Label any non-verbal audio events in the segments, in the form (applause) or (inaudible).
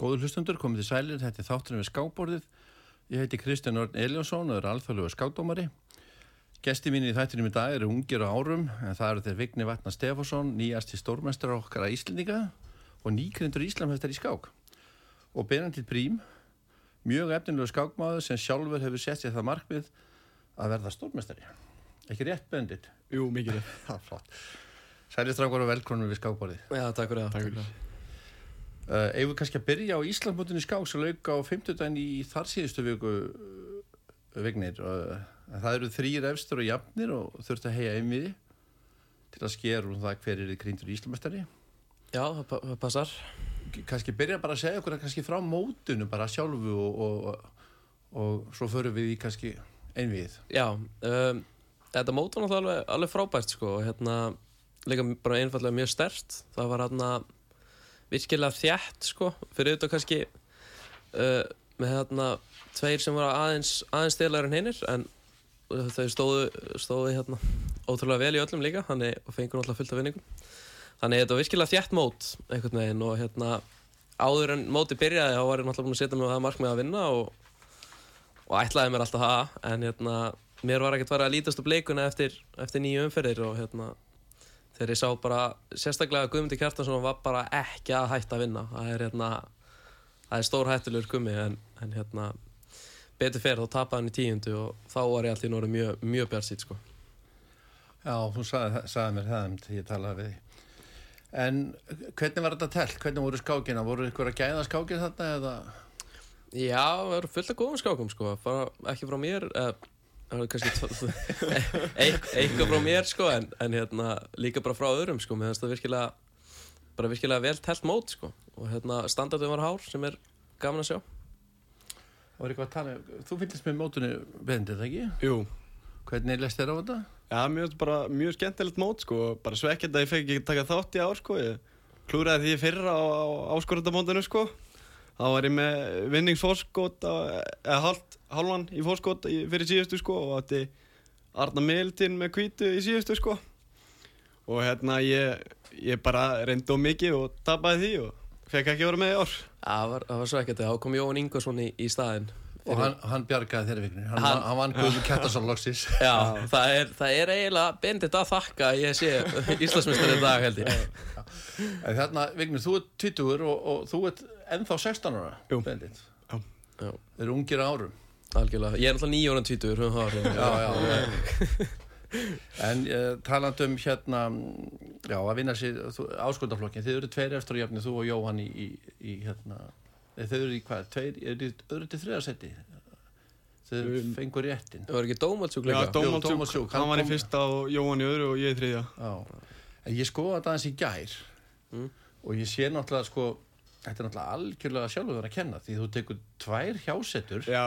Góður hlustundur, komið til sælir, þetta er þátturinn við skábborðið. Ég heiti Kristján Örn Eliasson og er alþjóðlega skákdómari. Gesti mín í þættinum í dag eru ungir á árum, en það eru þeir Vigni Vatnar Stefánsson, nýjast í stórmestrar okkar að Íslendinga og nýkrindur Íslamhættar í skák. Og Benantil Brím, mjög efninlega skákmáður sem sjálfur hefur sett sér það markmið að verða stórmestari. Ekki rétt, Benedikt? Jú, mikið rétt. (laughs) Strákar og velkronum við skákborðið. Já, takk fyrir það. Uh, Ef við kannski að byrja á Íslandmótinu skák sem lauk á 50 daginn í þar síðustu viku uh, vignir. Uh, það eru þrýr efstur og jafnir og þurft að heia einmiði til að skera um það hver er í krýndur Íslamestari. Já, það pa- það passar. Kannski byrja bara að segja okkur kannski frá mótinu bara sjálfu og, og, og svo förum við í kannski einvið. Já, um, þetta mót var alveg, alveg frábært sko og hérna líka bara einfallega mjög stert. Það var hérna virkilega þjætt sko. Fyrir auðvitað kannski uh, með hérna tveir sem var aðeins, aðeins stilar en hinnir en þau stóðu, stóðu hérna ótrúlega vel í öllum líka. Þannig og fengur náttúrulega fullt af vinningum. Þannig þetta var virkilega þjætt mót einhvern veginn og hérna áður en móti byrjaði þá var ég náttúrulega búin að setja mig á það markmið að vinna og og ætlaði mér alltaf það. En hérna, mér var ekkert farið að lítast upp leikuna eftir, eftir nýju umferðir og hérna, þegar ég sá bara sérstaklega Guðmundi Kjartansson var bara ekki að hætta að vinna það er, hérna, það er stór hættulegur gummi en, en hérna, betur fer þá tapaði hann í tíundu og þá var ég alltaf í norðu mjög, mjög bjart sýt sko. Já, þú sagði, sagði mér það um til ég talaði við því. En hvernig var þetta telt? Hvernig voru skákina? Voru ykkur að gæða skákina þarna eða? Já, það eru fullt af góðum skákum sko, bara ekki frá mér eða, það er kannski (laughs) eitthvað frá mér sko en, en hérna, líka bara frá öðrum sko, mér finnst það virkilega bara virkilega vel telt mót sko og hérna standardum var hár sem er gaman að sjá Það var eitthvað að tala, þú fylgist með mótunni vendið, ekki? Jú. Hvernig leist þér á þetta? Já, mér finnst bara mjög skemmtilegt mót, sko. Bara svekkjandi að ég fekk ekki taka þátt í ár, sko. Ég klúraði því fyrra á, á áskorundamótinu, sko. Þá var ég með vinningsfórskot, eða hálft, hálfan í fórskot í- fyrir síðustu, sko. Og átti Arna Miltin með kvítu í síðustu, sko. Og hérna, ég, ég bara reyndi of mikið og tapaði því og fekk ekki að vera með í ár. Það var, það var svo ekkert, þá kom Jóhann Ingvarsson í, í staðinn Og hann, hann bjargaði þeirri vikni, hann, Hann- hann vann Guðmund Kjartason loksins. (laughs) Já, það er, það er eiginlega bendit að þakka að ég sé (laughs) Íslandsmyndstari í dag held ég En þarna, Vignir, þú ert 20 og, og þú ert ennþá 16 ára, Jú. Bendit. Já. Já. Þeir eru ungir á árum. Algjörlega, ég er um það Já, já. (laughs) en uh, talandi um hérna, já, að vinna sér áskundaflokkin, þið eru tveir eftir og jafnir, þú og Jóhann í, í, í hérna, eh, þið eru í hvað, tveir, eru þið öðru til þriðasetti? Þið Um, fengur réttin. Það var ekki dómaldsjúk Já, líka Dómald Dómald Sjúk, Sjúk, hann var í fyrsta og Jóhann í öðru og ég í þriðja. Já, en ég skoða þetta aðeins í gær Mm. og ég sé náttúrulega sko, þetta er náttúrulega algjörlega sjálfur að kenna því þú tekur tvær hjásetur, Já,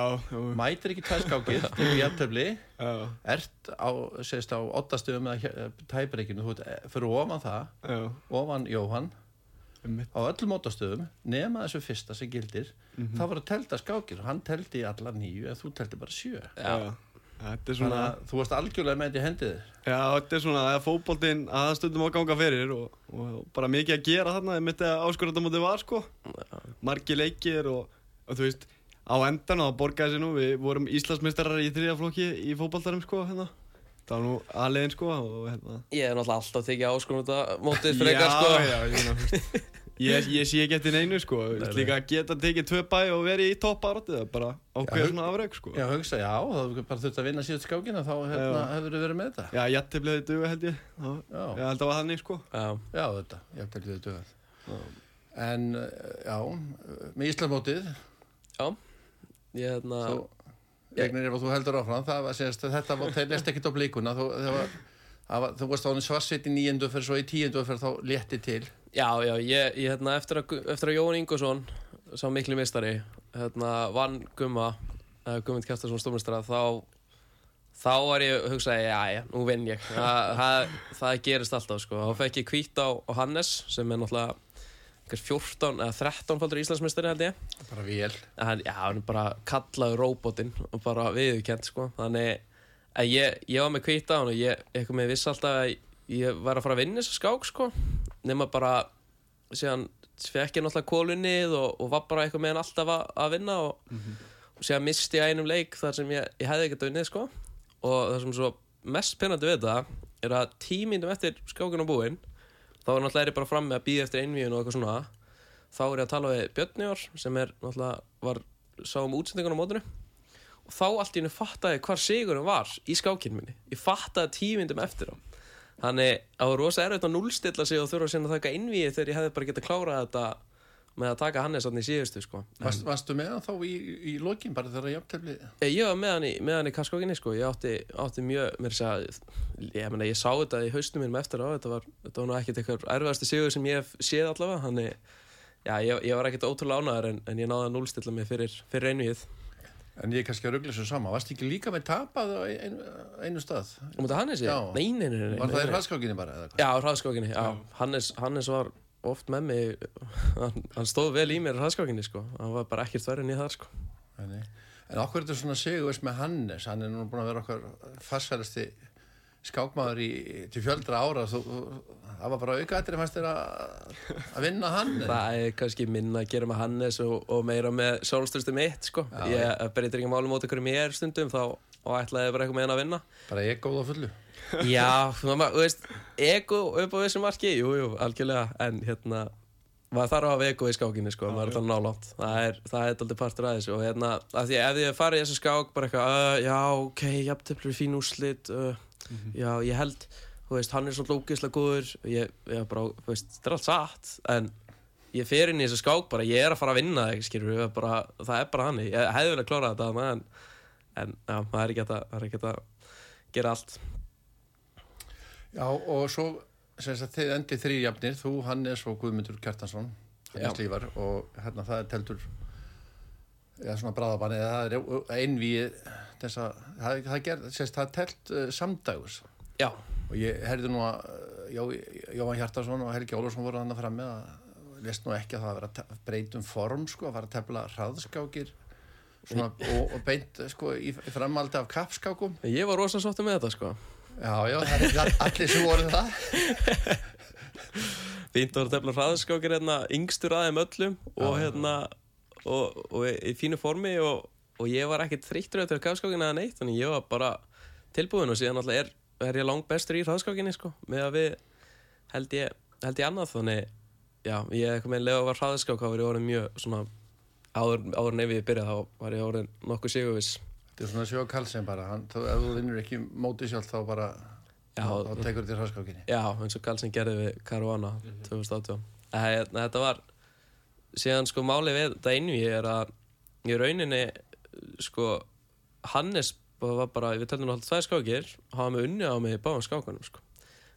mætir ekki (laughs) tekur jafntöfli, já, ert á, segist á ottastöðum eða tæbreykinu, þú ert eh, fyrir ofan það, já, ofan Jóhann, á öllum ottastöðum, nema þessu fyrsta sem gildir, Mhm. það var að telta skákir og hann teldi allar nýju en þú teldi bara sjö. Já. Er svona, þú varst algjörlega með þetta í hendið já, þetta er svona að fótboltinn að það stundum að ganga fyrir og, og bara mikið að gera þarna, ég myndi að áskorðandamóti var, sko. Margi leikir og, og þú veist, á endan það borgaði nú, við vorum Íslandsmeistarar í þriðja flokki í fótboltarum, sko, hérna. Það var nú aðlegin, sko, og hérna. Ég er náttúrulega alltaf tekið mótið (laughs) frekar já, sko já, ég, þú veist, (laughs) ég, ég sé ekki eftir neinu sko. Veist, líka að geta tekið tvö bæ og verið í er bara ákveða svona afreg sko. Já, hugsa, já, það hefur bara þurft að vinna síðan skákina, þá hérna, hefur þið verið með þetta. já, jættiblaði duga held ég. Já, Já. ég held að það var þannig sko. Já, Já, þetta, ég held að þið dögað. En, já, með Íslamótið, já. Ég hérna þú, Egnir, ef þú heldur áfram, það var, sérst, þetta var, þeir lest ekkert á blíkuna, þú, það var, var, þú varst á í nýjendu fyrir svo í tíundu fyrir þá létti til. Já, já, ég, ég hérna eftir að, eftir að Jóhann Ingvarsson sá miklu mistari hérna vann Gumma uh, Gummund Kjartarsson stórmestara þá þá var ég að hugsa, já, já, nú vinn ég það, það, það gerist alltaf, sko þá fekk ég hvít á, á Hannes sem er náttúrulega einhver 14 eða 13 faldur Íslandsmeistari held ég Bara vel. En já, hann bara kallaður róbotinn og bara viðurkend, sko. Þannig að ég, ég var með hvita á hann og ég, eitthvað með viss alltaf að ég var að fara að vinna þessu skák, sko. Nefna bara, síðan fekk ég náttúrulega kólunnið og, og var bara eitthvað með hann alltaf að, að vinna og, og séðan misti ég einum leik þar sem ég, ég hefði ekkert unnið sko. Og það sem svo mest pennandi við þetta er að tímindum eftir skákun og búinn þá er náttúrulega ég bara fram með að býða eftir einvíun og eitthvað svona. Þá er ég að tala við Björnjár sem er náttúrulega var sá um útsendingun á mótinu. Og þá allt í henni fattaði hvar sigurinn var í skákinu minni. Ég fattaði tímindum eftir á þannig að það var rosa erfitt að núlstilla sig og þurfa að að taka innvíði þegar ég hefði bara getað klárað þetta með að taka Hannes þannig í síðustu sko. Varst, varstu með hann þá í, í lokin bara þegar Ég, ég var með hann í, með í kaskókinni sko. ég átti, átti mjög mér að, ég, meina, ég sá þetta í haustum mínum eftir á þetta var, þetta var nú ekkit eitthvað erfiðasti sigur sem ég séð allavega þannig, já, ég, ég var ekkit ótrúlega ánæður en, en ég náði að núlstilla mig fyrir, fyrir einvið En ég er kannski að ruggla svo sama Varst ekki líka með tapað á ein, einu stað? og mútið Hannesi? Já. Nei, nei, nei, nei, Var það í nei. hraðskákinni bara? Já, hraðskókinni, Hannes, Hannes var oft með mig (laughs) hann, hann stóð vel í mér í hraðskókinni sko. hann var bara ekkert verið en ég þar sko. Nei, nei. En okkur er þetta svona sigurvis með Hannes hann er nú búin að vera okkar farsfælasti skákmaður í, til fjöldra ára þú, það var bara aukaðir fannst þér að, að vinna hann það er kannski minna að gera með Hannes og, og meira með sjálfstöðstu mitt sko. Ég breytir ekki máli mót ykkur mér stundum þá og ætlaði ég bara eitthvað með hann að vinna. Bara góð á fullu Já, maður, þú veist, ego upp á þessu marki, jú, jú, algjörlega, en hérna, maður þarf að hafa ego í skákinni, sko, maður er þannig nálátt, það er, það er aldrei partur að þessu, og hérna, að því ef ég farið í þessu skák, bara eitthvað, uh, já, ok, jafntefnir fín úrslit, uh, já, ég held, þú veist, hann er svolítið ógeðslega góður, ég, ég bara, þú veist, þetta er allt satt, en ég fer inn í þessu skák bara, ég er að fara að vinna það, skilur við, bara, það er bara hann, ég hefði vel að klára þetta, en, en, já, það er ekki að, það er ekki að gera allt. Já og svo þið endið þrý jafnir þú, Hannes og Guðmundur Kjartansson Hannes Já. Lífar og hérna það er teltur eða svona bráðabanni eða það er einvíð þess að það, það, ger, sérst, það er telt uh, samdægus Já, og ég herði nú að Jó, Jóhann Hjartarsson og Helgi Ólafsson voru þannig fram með að lest nú ekki að það að vera að te- breyta um form sko, að fara að tefla hraðskákir svona, og, og beint sko, í, í framaldi af kappskákum Ég var rosa sáttu með þetta sko. Já, já, það er all- allir sem voru það (laughs) Fínt að tefla hraðskákir hérna yngstur aðeim öllum og hérna og, og í fínu formi og, og ég var ekkert þreyttur eftir kafskákina eða neitt þannig ég var bara tilbúin og síðan alltaf er, er ég langt bestur í hraðskákinni sko með að við held ég, held ég annað þannig já, ég eitthvað með lega að var hraðskák þá var ég orðin mjög svona áður, áður nefið ég byrjað þá var ég orðin nokkuð sigurvis Þetta er svona sjó kalsinn bara, hann, þú, ef þú vinnur ekki mótið sjálf þá bara, Já. þá, þá tekur í hraðskákinni. Já, eins og Karlsson gerði við Caruana 2018 Æ, Þetta var síðan sko málið við einu ég er að í rauninni sko Hannes var bara, við tældum alltaf tvær skákir hafa mig unni á mig í báðum skákunum sko.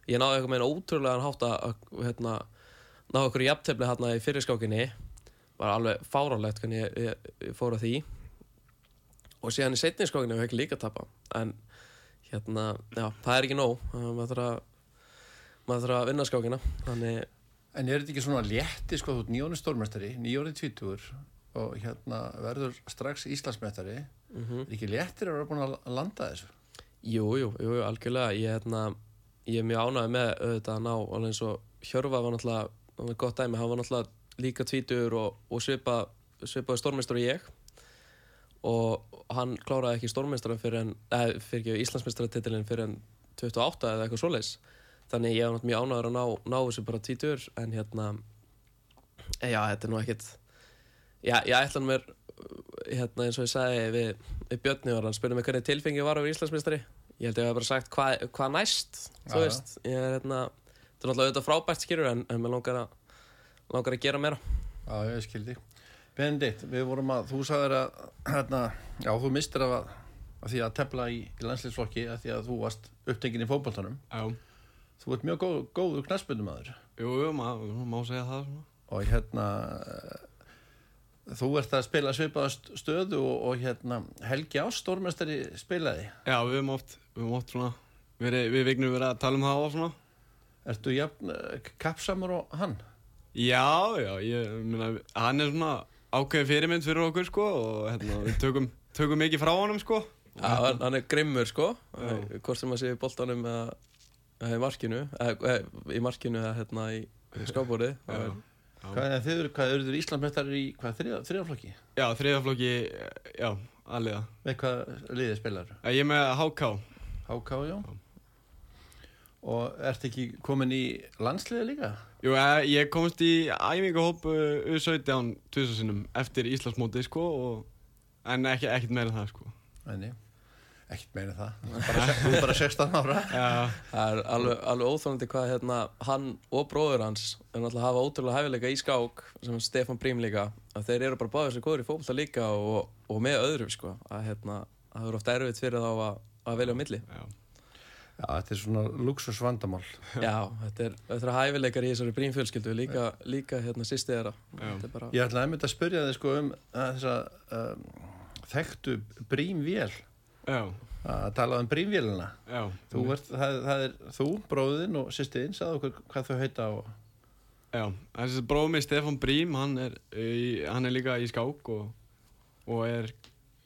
ég náði eitthvað með einn ótrúlegan hátt að hérna, ná okkur í jafntefli hérna í fyrir skákinni. Var alveg fáránlegt hvernig ég, ég, ég fór að því. Og síðan í setni skákinni hef ég ekki líka að tapa. En hérna, já, það er ekki nóg. Maður þarf að maður þarf að vinna skákina. Þannig, En er þetta ekki svona létti, sko, þú ert nýjóni stórmestari, nýjóni tvítur og hérna verður strax Íslandsmeistari, mm er ekki léttir að vera búin að landa þessu? jú, jú, jú, algjörlega. Ég, hérna, ég er mjög ánægð með auðvitað að ná alveg eins og Hjörfa var náttúrulega gott dæmi, hann var náttúrulega líka tvítur og, og svipa, svipaði stórmeistar og ég. Og hann kláraði ekki stórmeistara fyrir en, eða fyrir ekki Íslandsmeistaratitilin fyrir en 28 eða eitthvað svoleiðis þannig ég er náttúrulega mjög ánægður að ná, ná þessu bara tvítur en hérna eh, já, þetta er nú ekkit já, ég ætla nú mér hérna eins og ég sagði við, við Björni var hann spurði mig hvernig tilfengi var að vera Íslandsmeistari. Ég held ég hef bara sagt hvað hva næst þú veist, ég er hérna þetta er náttúrulega auðvitað frábært skýrur en, en mér langar að langar að gera meira. Já, ég skildi. Benedikt, við vorum að, þú sagðir að, hérna, já, þú mistir af, að, af því að tefla í, í landsliðsflokki af því að þú varst upptengin í fótboltanum. Já, Þú ert mjög góð, góður knæspundum aður jú, jú, maður má segja það svona. og hérna þú ert að spila svipaða st- stöðu og, og hérna Helgi Ást, stórmestari spilaði. Já, við höfum oft, við höfum oft svona, verið, við vignum verið að tala um það og svona. Ertu jafn uh, kappsamur og hann? Já, já, ég meina, hann er svona ákveði fyrirmynd fyrir okkur, sko, og hérna, við tökum, tökum mikið frá honum, sko. Já, hann, er grimmur sko hvort sem að sé í boltanum eða, eða í markinu eða, eða, í markinu eða hérna í, skábúrið. Hvað, en þið hvað eru þið Íslandsmestari í hvað, þriða, þriðaflokki? Já, þriðaflokki, já, alliða. Með hvað liðið spilar? Ég er með HK. HK, já. Og ert ekki komin í landsliði líka? Jú, eh, ég komst í æfingahóp uh, U17 2000 eftir Íslandsmóti, sko, og, en ekki, ekkert meira en það, sko. Nei, ekkert meina það. (laughs) Bara, Þú er bara 16 ára. Já, Það er alveg, alveg óþólandi hvað hérna, hann og bróður hans er náttúrulega að hafa ótrúlega hæfileika í skák sem Stefán Brím líka að þeir eru bara báðir sem góður í fókbalta líka og, og með öðrum sko að hérna, að það eru ofta erfitt fyrir þá að, að velja á milli já. Já, þetta er svona luxus vandamál. Já, þetta er, þetta er hæfileikar í þessari Brím fjölskyldu líka, líka hérna sýsti þeirra er bara, Ég ætlaði einmitt að spyrja þig sko um að þessa um, þekktu brímvél Já, að tala um brímvélina. já. Þú ert, það, það er þú, bróðin og sýstiðin, sagðu okkur hvað þau heita og... Já, þessi bróð mér Stefán Brím, hann er, í, hann er líka í skák og, og er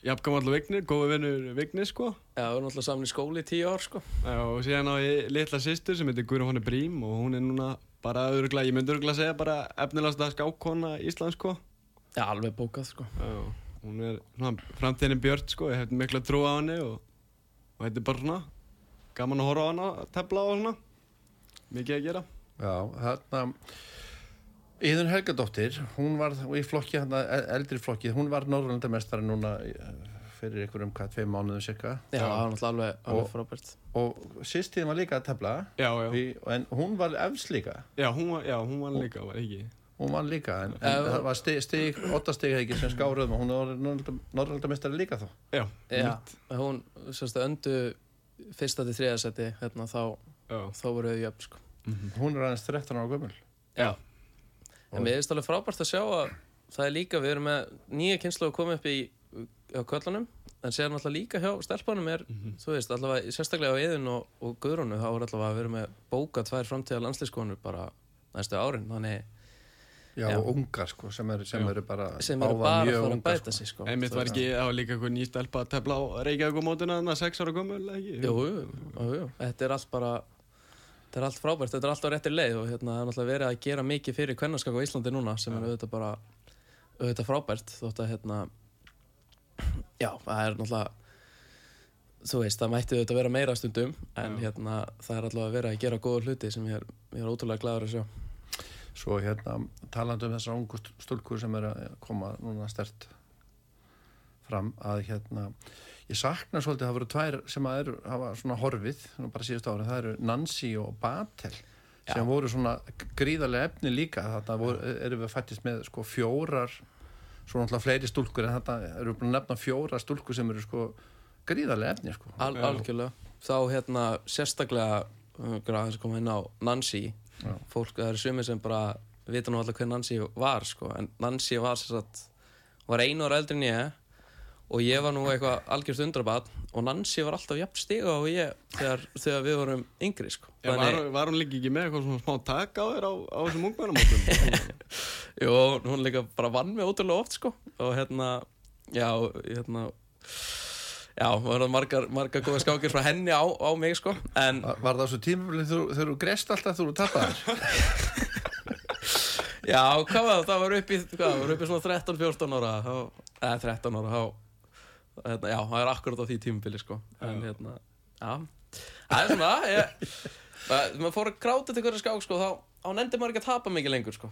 jafngamall Vignir, góði vinnur Vignir sko. já, við erum náttúrulega saman í skóli í tíu ár sko Já, og síðan á ég litla sýstur sem heitir Guðrún Hóni Brím og hún er núna bara örgla, ég myndi örgla segja bara efnilegasta skákkona Íslands sko. Já, alveg bókað sko Já, hún er framtíðin Björn sko, ég hef mikla trú á henni og, og þetta er bara svona gaman að horfa á hana, tefla á hana, mikið að gera. Já, þarna Íðun Helgadóttir, hún var í flokki, hérna, eldri flokki, hún var Norrlandamestari núna eh, fyrir einhverjum, hvað, tveim mánuðum cirka Já, það var náttúrulega alveg, Og- alveg frábært. og sýstiðin var líka að tefla. Já, já, í, en hún var efst líka. Já, hún var, já, hún var líka, var ekki. Hún var líka, en, en það var stig, stig óttastig ekki sem skáruðum og hún var Norrlandamestari líka þá. Já, Já, hún, sérst að öndu fyrsta til þriðasetti hérna, þá, þá voru við jöfn sko. Hún er aðeins 13 ára gömul. Já. En mér finnst alveg frábært að sjá að það er líka, við erum með nýja kynslu að koma upp í á köllunum en sér náttúrulega líka hjá stelpunum er þú veist, allavega sérstaklega á Eðun og, og Guðrúnu þá er allavega að við erum með bóka tvær framtíða landslískonur bara næstu árin þannig Já, Já. og ungar sko, sem eru, sem eru bara sem eru bara að mjög fara að bæta sko. sig sko. Einmitt var ekki, það var líka eitthvað ný stelpa að tefla á Reykjavík mótuna þannig að sex ára gömul, ekki? Jú, jú, jú, þetta er allt bara þetta er allt frábært, þetta er allt á réttir leið og hérna, það er náttúrulega verið að gera mikið fyrir kvennarskak á Íslandi núna sem er auðvitað bara auðvitað frábært þótt að hérna já, það er náttúrulega þú veist, það mætti auðvitað vera meira stundum en Já. hérna, það er allavega verið að gera góða hluti sem ég er, ég er ótrúlega gladur að sjá Svo hérna, talandi um þessar ungu st- stúlkur sem er að koma núna stert fram að hérna ég sakna svolítið að það voru tvær sem að eru, hafa svona horfið, nú bara síðust ára það eru Nancy og Batel sem Já. voru svona gríðarlega efni líka. Voru, eru við fættist með sko fjórar svo náttúrulega fleiri stúlkur en þetta eru búin að nefna fjórar stúlkur sem eru sko gríðarlega efni sko. Al, algjörlega, þá hérna sérstaklega, uh, gráðins að koma inn á Nancy, Já. fólk það eru sumir sem bara vita nú alltaf hver Nancy var sko, en Nancy var sér satt, var einu ára eldri en ég og ég var nú eitthvað algjörst undrabad og Nancy var alltaf jafn stiga og ég þegar, þegar við vorum yngri sko. Já, var, var hún líka ekki með eitthvað svona smá tak á þér á, á þessum ungmennamótum? (laughs) Jú, hún líka bara vann mig ótrúlega oft sko og hérna, já, hérna já, var það margar, margar góða skákir frá henni á, á mig sko, en Var var það svo tímafélin þegar þú grest alltaf þegar þú tapaðir? (laughs) Já, hvað var það? Það var upp í, hvað, var upp í svona 13-14 ára eða 13 ára þá, hérna, já, það er akkurat á því tímubili sko, en hérna já, það er svona ég, maður fór að gráta til hverju skák sko, þá, þá nefndi maður ekki að tapa mikið lengur sko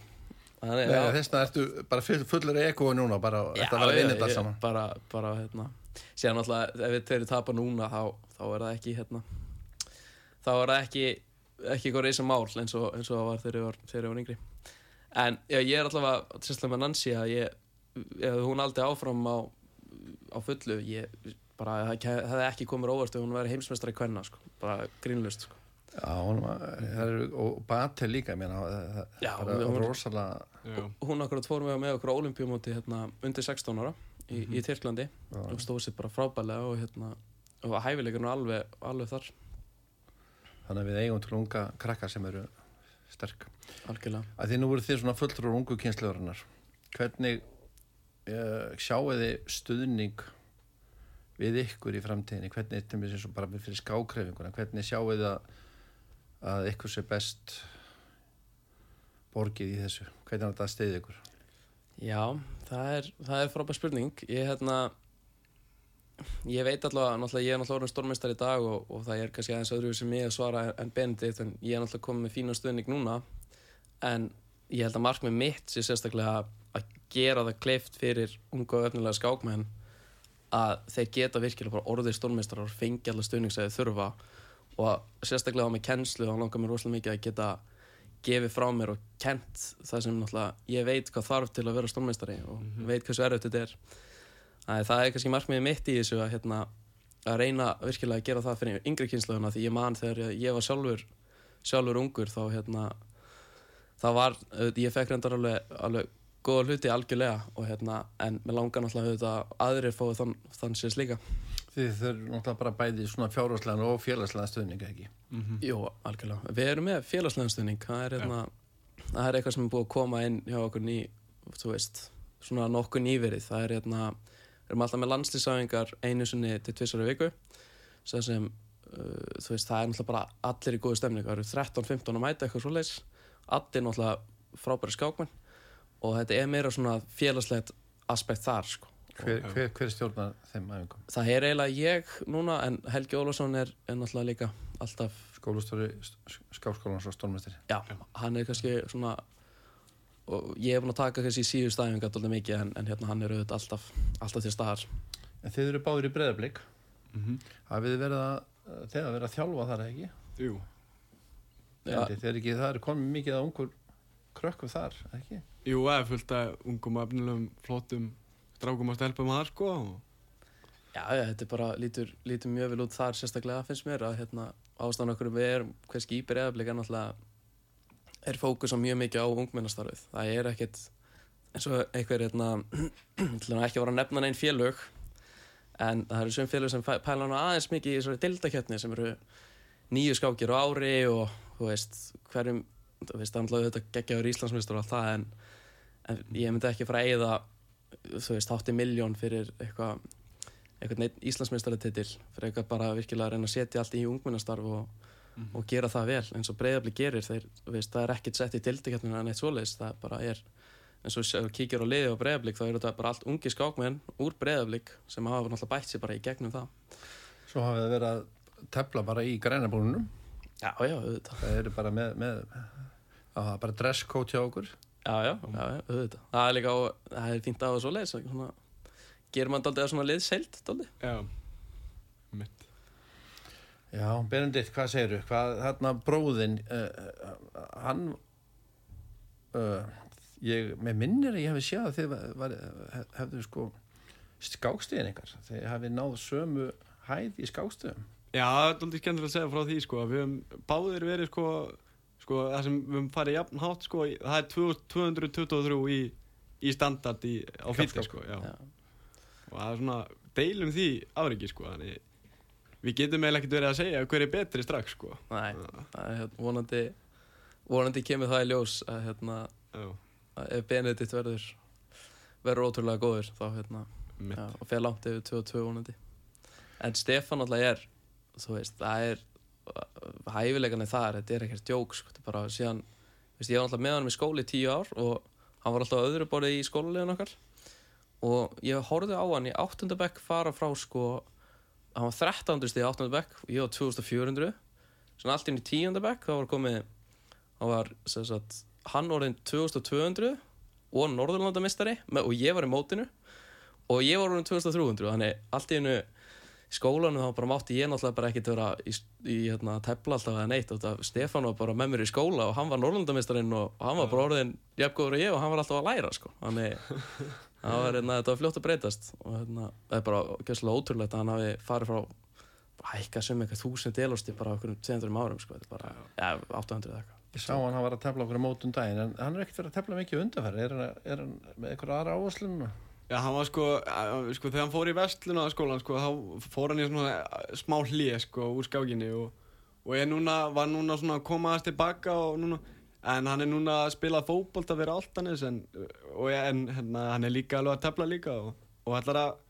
Þannig, Nei, þess vegna ertu bara full- fullur ekko núna, bara þetta var að vinna þetta saman. bara, bara, hérna síðan náttúrulega, ef við tveiri tapa núna þá, þá er það ekki, hérna þá er það ekki ekki eitthvað reysa mál eins og, eins og það var þegar ég var, þegar ég var yngri. En já, ég er allavega sérstaklega með Nancy að ég, ef hún aldrei áfram á, á fullu ég bara, það hefði ekki komið óvart ef hún væri heimsmeistari kvenna sko, bara grínlust sko. Já, hún var, og Batel líka, Já, er bara hún- rosalega, hún akkurat fór með, með okkur á olimpíumóti hérna, undir 16 ára í, í Tyrklandi Já. og stóð sér bara frábælega og, hérna, og hæfileikurinn alveg, alveg þar þannig að við eigum til unga krakkar sem eru sterk. algjörlega því nú voru þið svona fullur ungu kynsluðurinnar. Hvernig uh, sjáu þið stuðning við ykkur í framtíðinni? Hvernig, til mér sem svo bara fyrir skákrefinguna, hvernig sjáu þið að, að ykkur sé best borgið í þessu? hvernig er þetta að steyði ykkur? Já, það er, er frábær spurning. Ég, hérna Ég veit allavega, ég er náttúrulega orðin stórmeistar í dag og, og það er kannski aðeins öðru sem ég að svara en Benedikt en ég er náttúrulega komið með fína stuðning núna. En ég held að markmið mitt sé sérstaklega að gera það kleift fyrir unga og öfnilega skákmenn að þeir geta virkilega orðið stórmeistar og fengi allar stuðning sem þeir þurfa. Og sérstaklega á með kennslu þá langar mér rosalega mikið að geta gefið frá mér og kent það sem náttúrulega ég veit hvað þarf til að vera stórmeistari og veit hversu erfitt þetta er. Æ, það er kannski markmiðið mitt í þessu að, hérna, að reyna virkilega að gera það fyrir yngri kynsluðuna því ég man þegar ég var sjálfur sjálfur ungur þá hérna það var, ég fekk reyndar alveg, alveg góða hluti algjörlega og hérna, en mér langar náttúrulega að aðrir fóðu þann, þann sést líka Þið þau eru náttúrulega bara bæði svona fjárháslega og félagslega stuðninga ekki. Jú, algjörlega, við erum með félagslega stuðning. Það er, hérna, það er eitthvað sem er búið að koma inn hjá okkur ný, þú veist svona nokkuð nýverið, það er hérna við erum alltaf með landslýsáðingar einu sinni til tvissari viku. Sem, sem uh, þú veist, það er náttúrulega bara allir í góðu stemning, það eru 13-15 að mæta eitthvað svoleiðis, allir náttúrulega frábæri skákmenn. Og þetta er meira svona félagslegt aspekt þar, sko Hver, hver, hver stjórnar þeim æfingum? það er eiginlega ég núna en Helgi Ólafsson er, er náttúrulega líka alltaf, Skólustóri skáskólans og stórmestari. já, hann er kannski svona og ég hef búin að taka kannski síðu stæfinga alltaf mikið en, en hérna hann er auðvitað alltaf, alltaf til staðar En þið eru báður í breðablík. Mhm. Hafið þið verið að, þegar verið að þjálfa þar ekki? Jú. Þið er ekki, það er komið mikið að ungur krökkum þar, ekki? Jú, það er fullt af ungum, efnilegum, flottum strákum að stelpa með það, sko. Já, já, þetta er bara, lítur, lítur mjög vel út þar sérstaklega finnst mér að hérna, ástæðan okkur við erum hverski í breyðablík er náttúrulega er fókus á mjög mikið á ungmennastarfið það er ekkit eins og einhver hérna, (clears throat) til að ekki vera að nefna neinn félög en það eru sem félög sem pæla hana aðeins mikið í þessari dildakjötni sem eru nýju skákir á ári og þú veist, hverjum þú veist, það er náttúrulega þetta geggjaður Íslandsmyndstur og allt það en, en ég myndi ekki fara að eyða þú veist, hátti miljón fyrir eitthvað eitthvað neitt Íslandsmeistaratitil fyrir eitthvað bara virkilega að reyna að setja allt í ungmennastarf og, og gera það vel eins og breyðabli gerir þeir, veist, það er ekkert sett í dildikjarnina neitt svoleiðis, það bara er eins og ef þú kíkir á liði á breyðablik þá eru þetta bara allt ungi skákmenn úr breyðablik sem hafa náttúrulega bætt sér bara í gegnum það Svo hafið þið verið að tefla bara í grænabúnunum. Já, já, auðvitað Það eru bara með, með er bara okkur. Já, já, já, já, auðvitað Það er líka á, það er fínt á það svoleiðis svona, gerir mann daldið að svona liðseild daldið Já. Mitt. Já, Benedikt, hvað segirðu? Hvað, þarna bróðinn, uh, hann, uh, ég, með minnir að ég hefði séð að þið var, var, hef- hefðu sko skákstíðin ykkar. Þið hefði náð sömu hæð í skákstíðum. Já, það er aldrei skemmtilega að segja frá því, sko, að við höfum báðir verið, sko, sko, það sem við höfum farið jafn hátt, sko, það er 223 í, í standard í, á Knattskák. sko. Og það er svona, deilum því afriki, sko, þannig við getum eiginlega ekkert verið að segja hver er betri strax, sko. Nei, það er hérna, vonandi vonandi kemur það í ljós að hérna að ef Benedikt verður verður ótrúlega góður þá hérna já, og fer langt yfir 22 vonandi en Stefán alltaf er þú veist, það er hæfilegan er þar, þetta er ekkert djók sko, þetta er bara síðan, veist, ég var alltaf með hann í skóli í tíu ár og hann var alltaf öðru borðið í skólulegin okkar og ég horfði á hann í áttundabekk fara frá sko hann var 13. stíð í áttundabekk og ég var 2400 svona allt inn í tíundabekk þá var komið hann var sagt, hann orðin 2200 og Norðurlandamistari og ég var í mótinu og ég var orðin 2300 þannig allt í hennu í skólanum þá bara mátti ég náttúrulega bara ekkert vera í, í hérna, tefla alltaf eða neitt og það Stefán var bara með mér í skóla og hann var Norrlandamistarinn og, og hann var bara orðin jafngóður og ég og hann var alltaf að læra sko. þannig (laughs) það var, hérna, þetta var fljótt að breytast og hérna, það er bara gæslega ótrúlegt að hann hafi farið frá hækka sem eitthvað þúsund delústi bara okkur 200 árum sko. Er bara, ja, 800 eða eitthvað Ég sá hann að var að tefla okkur á mótum daginn, en hann er ekkert verið að tefla mikið undarferð. Er, hann- er hann með eitthvað aðra áherslun? Já, hann var sko, sko, þegar hann fór í vestluna skólan, sko, þá fór hann í svona smá hlið, sko, úr skákinni og, og er núna, var núna svona að koma aðeins tilbaka og núna, en hann er núna að spila fótbolt að vera áltanis, en, og en, hérna, hann er líka alveg að tefla líka og, og ætlar að,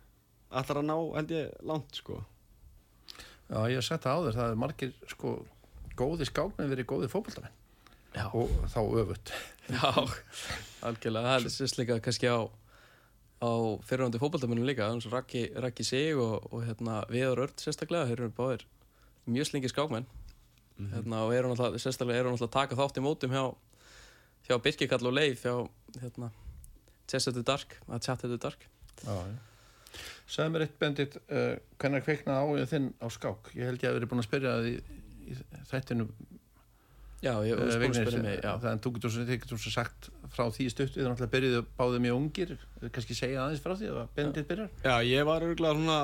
ætlar að ná, held ég, langt, sko. Já, ég hef sett það áður, það er margir sko góði skákmenn verið góði fótboltamenn. Já, og þá öfut já, algjörlega það er sérst líka kannski á á fyrirhandi fótballtamennum líka Raki, Sig og, og hérna, Viður Örd sérstaklega, þeir eru báðir mjög slingi skákmenn. Hérna, og eru náttúrulega, sérstaklega eru náttúrulega taka þátt í mótum hjá, hjá Birkikall og Leif hjá hérna, Chess at the Dark, að Chat at the Dark. Sæði mér eitt bendit uh, hvernig kveiknaði áhuga þinn á skák? Ég held ég að verið búin að spyrja það í, í þættinu Já, ég var uh, að spyrja mig já. þannig að þú getur svo, þið getur svo sagt frá því stutt við náttúrulega byrjuðu báðu mjög ungir. Kannski segja aðeins frá því að bendit byrjar? Já, ég var örgulega svona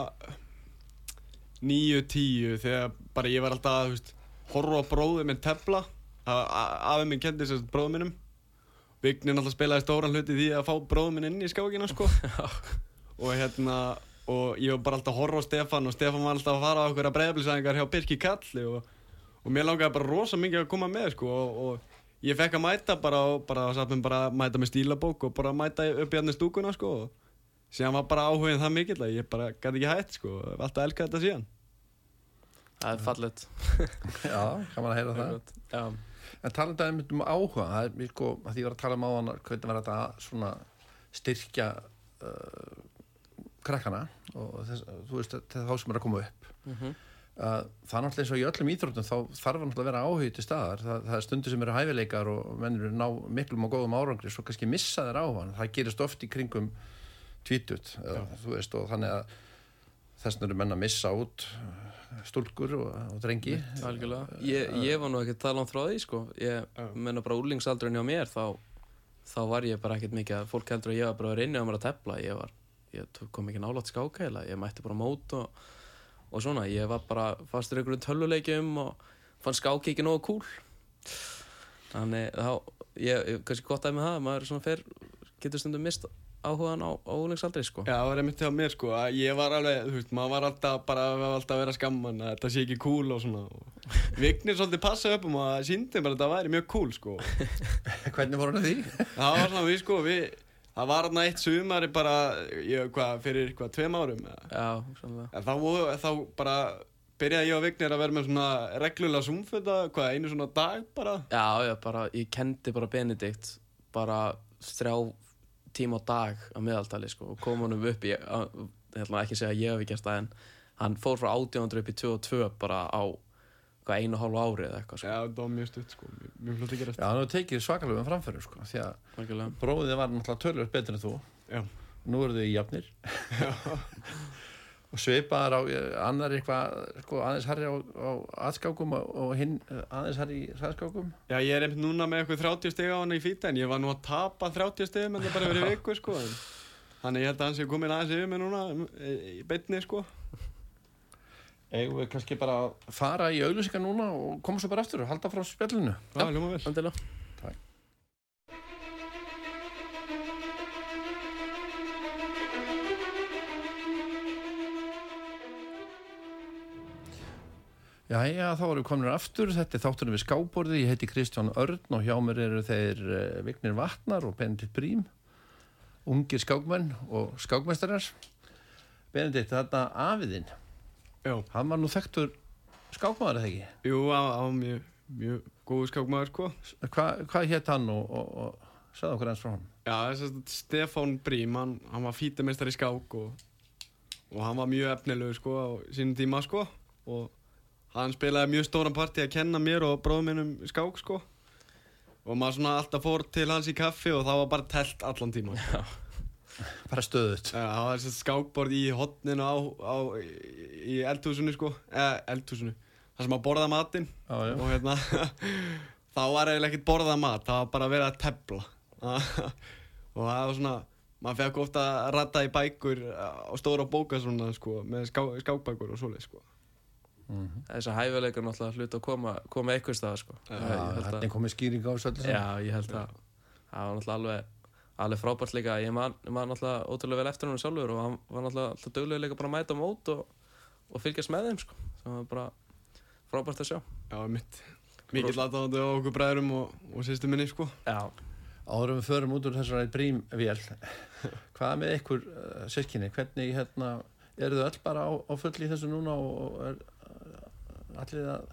9-10 þegar bara ég var alltaf að þú horfa á bróðið minn tefla. Afið minn kendi sér bróðið minnum. Vignin alltaf spilaði stóran hluti í því að fá bróðið minn inn í skákina sko. (laughs) Og hérna og ég var bara alltaf að horfa á Stefan og Stefan var alltaf að fara á okkur að breyðbilsæðingar hjá Birki Kalli og, og mér langaði bara rosa mikið að koma með sko og, og ég fekk að mæta bara og bara, bara, bara mæta með stílabók og bara mæta upp í hann stúkuna sko og síðan var bara áhugin það mikill að ég bara gæti ekki hætt sko alltaf elskað þetta síðan. Það er fallet (laughs) Já, kann man að heyra það. Já, En talandi um, um áhuga, það er mér sko, að því ég var að tala um áðan hvernig var þetta að svona styrkja uh, krakkana og þess, þú veist, þá sem er að koma upp. mhm Að það er náttúrulega eins og í öllum íþróttum þá þarf náttúrulega að vera áhug til staðar. Það, það er stundir sem eru hæfileikar og mennur ná miklum og góðum árangri svo kannski missa þeir áhugan. Það gerist oft í kringum tvítut, veist, og þannig að þess vegna eru menn að missa út uh, stúlkur og, og drengi. Algjörlega. Ég, ég var nú ekkert það langt frá því sko. Ég menna bara úrlingsaldurinn hjá mér þá, þá var ég bara ekkert mikið að fólk heldur að ég var bara að á mér að tepla. Ég, var, ég kom ekki nálátt skáka heila. Ég mætti bara á mót og, og svona. Ég var bara fastur í einhverjum tölvuleikjum og fann skáki ekki nógu kúl. Þannig þá, ég, ég kannski gott að með það, maður svona fer, getur stundum mist áhugan á, úrlingsaldri sko. Já, það var einmitt hjá mér sko að ég var alveg, þú veist, maður var alltaf bara var alltaf að vera skamman að þetta sé ekki cool og svona og Vignir svolítið passaði upp um að síndi bara að þetta væri mjög cool sko (laughs) Hvernig voru það því? Það var svona við sko, við það var þarna eitt sumari bara ég, hvað, fyrir hvað, tveim árum? Já, þá, þá bara byrjaði ég og Vignir að vera með svona reglulega sumföta, hvað, einu svona dag bara Já, já, bara, ég kendi bara Benedikt bara þrjá tíma á dag á meðaltali sko, og kom honum upp í að, ég ætla ekki að segja að ég hef ekki gert það en hann fór frá 1800 upp í 22 bara á hvað, einu hálfu ári eða eitthvað sko. Já, það var mjög stutt sko, mjög, flott að gera Já, hann hefur tekið svakalega um framfærum sko, því að bróðið var náttúrulega tölvöld betur en þú. Já. nú eru þau í jafnir (laughs) og svipaðar á eh, annar eitthvað sko, aðeins herri á, á aðskákum og, og hinn eh, aðeins herri í ræðskákum Já, ég er einmitt núna með eitthvað 30 stig á hana í fýta en ég var nú að tapa 30 stigum en það bara verið (laughs) viku sko Þannig ég held að hann sé komin aðeins yfir mig núna um, í beinni sko eigum við kannski bara að fara í auglýsingar núna og koma svo bara aftur og halda frá spjallinu? Já, hljóma vel. Endilega. Jæja, þá erum við komin aftur, þetta er þátturinn við skáborði, ég heiti Kristján Örn og hjá mér eru þeir uh, Vignir Vatnar og Benedikt Brím, ungir skákmenn og skákmeistarar. Benedikt, þetta afiðinn, Já, hann var nú þekktur skákmaður eða ekki? jú, á, mjög, mjög góðu skákmaður sko Hva, hvað hétt hann og, og, og sagði okkur eins frá hann? Já, þess að Stefán Brím, hann, hann var fítamestari í skák og, og hann var mjög efnilegu sko á sínum tíma sko og hann spilaði mjög stóran partí að kenna mér og bróðum minnum skák sko og maður svona alltaf fór til hans í kaffi og það var bara telt allan tíma sko. Bara stöðut. Já, það var þessi skákborð í hotninu á, á í, eldhúsinu sko eða eldhúsinu, það sem að borða matinn Já, já. og hérna (laughs) þá var eiginlega ekkert borðað mat það var bara að vera að tefla (laughs) og það var svona maður fekk ofta að ratta í bækur á stóra bóka svona sko með ská, skákbækur og svoleið sko Þess að hæfileikar náttúrulega hlut að koma, koma eitthvað stað sko. Já, Ég held Þetta að- er komið skýring á þessu. Já, ég held að það var náttúrulega alveg, alveg frábært líka ég man, man náttúrulega ótrúlega vel eftir hann sjálfur og hann var náttúrulega alltaf duglega líka bara að mæta mót og, og fylgjast með þeim sko. það var bara frábært að sjá Já, mitt Mikið latáðandi á okkur bræðurum og, og sýstu minni sko Já, Áðurum við förum út úr þessari brímvél, (laughs) hvað með ykkur uh, sérkinni, hvernig hérna, eru þau öll bara á, á fulli í þessu núna og, og er allir að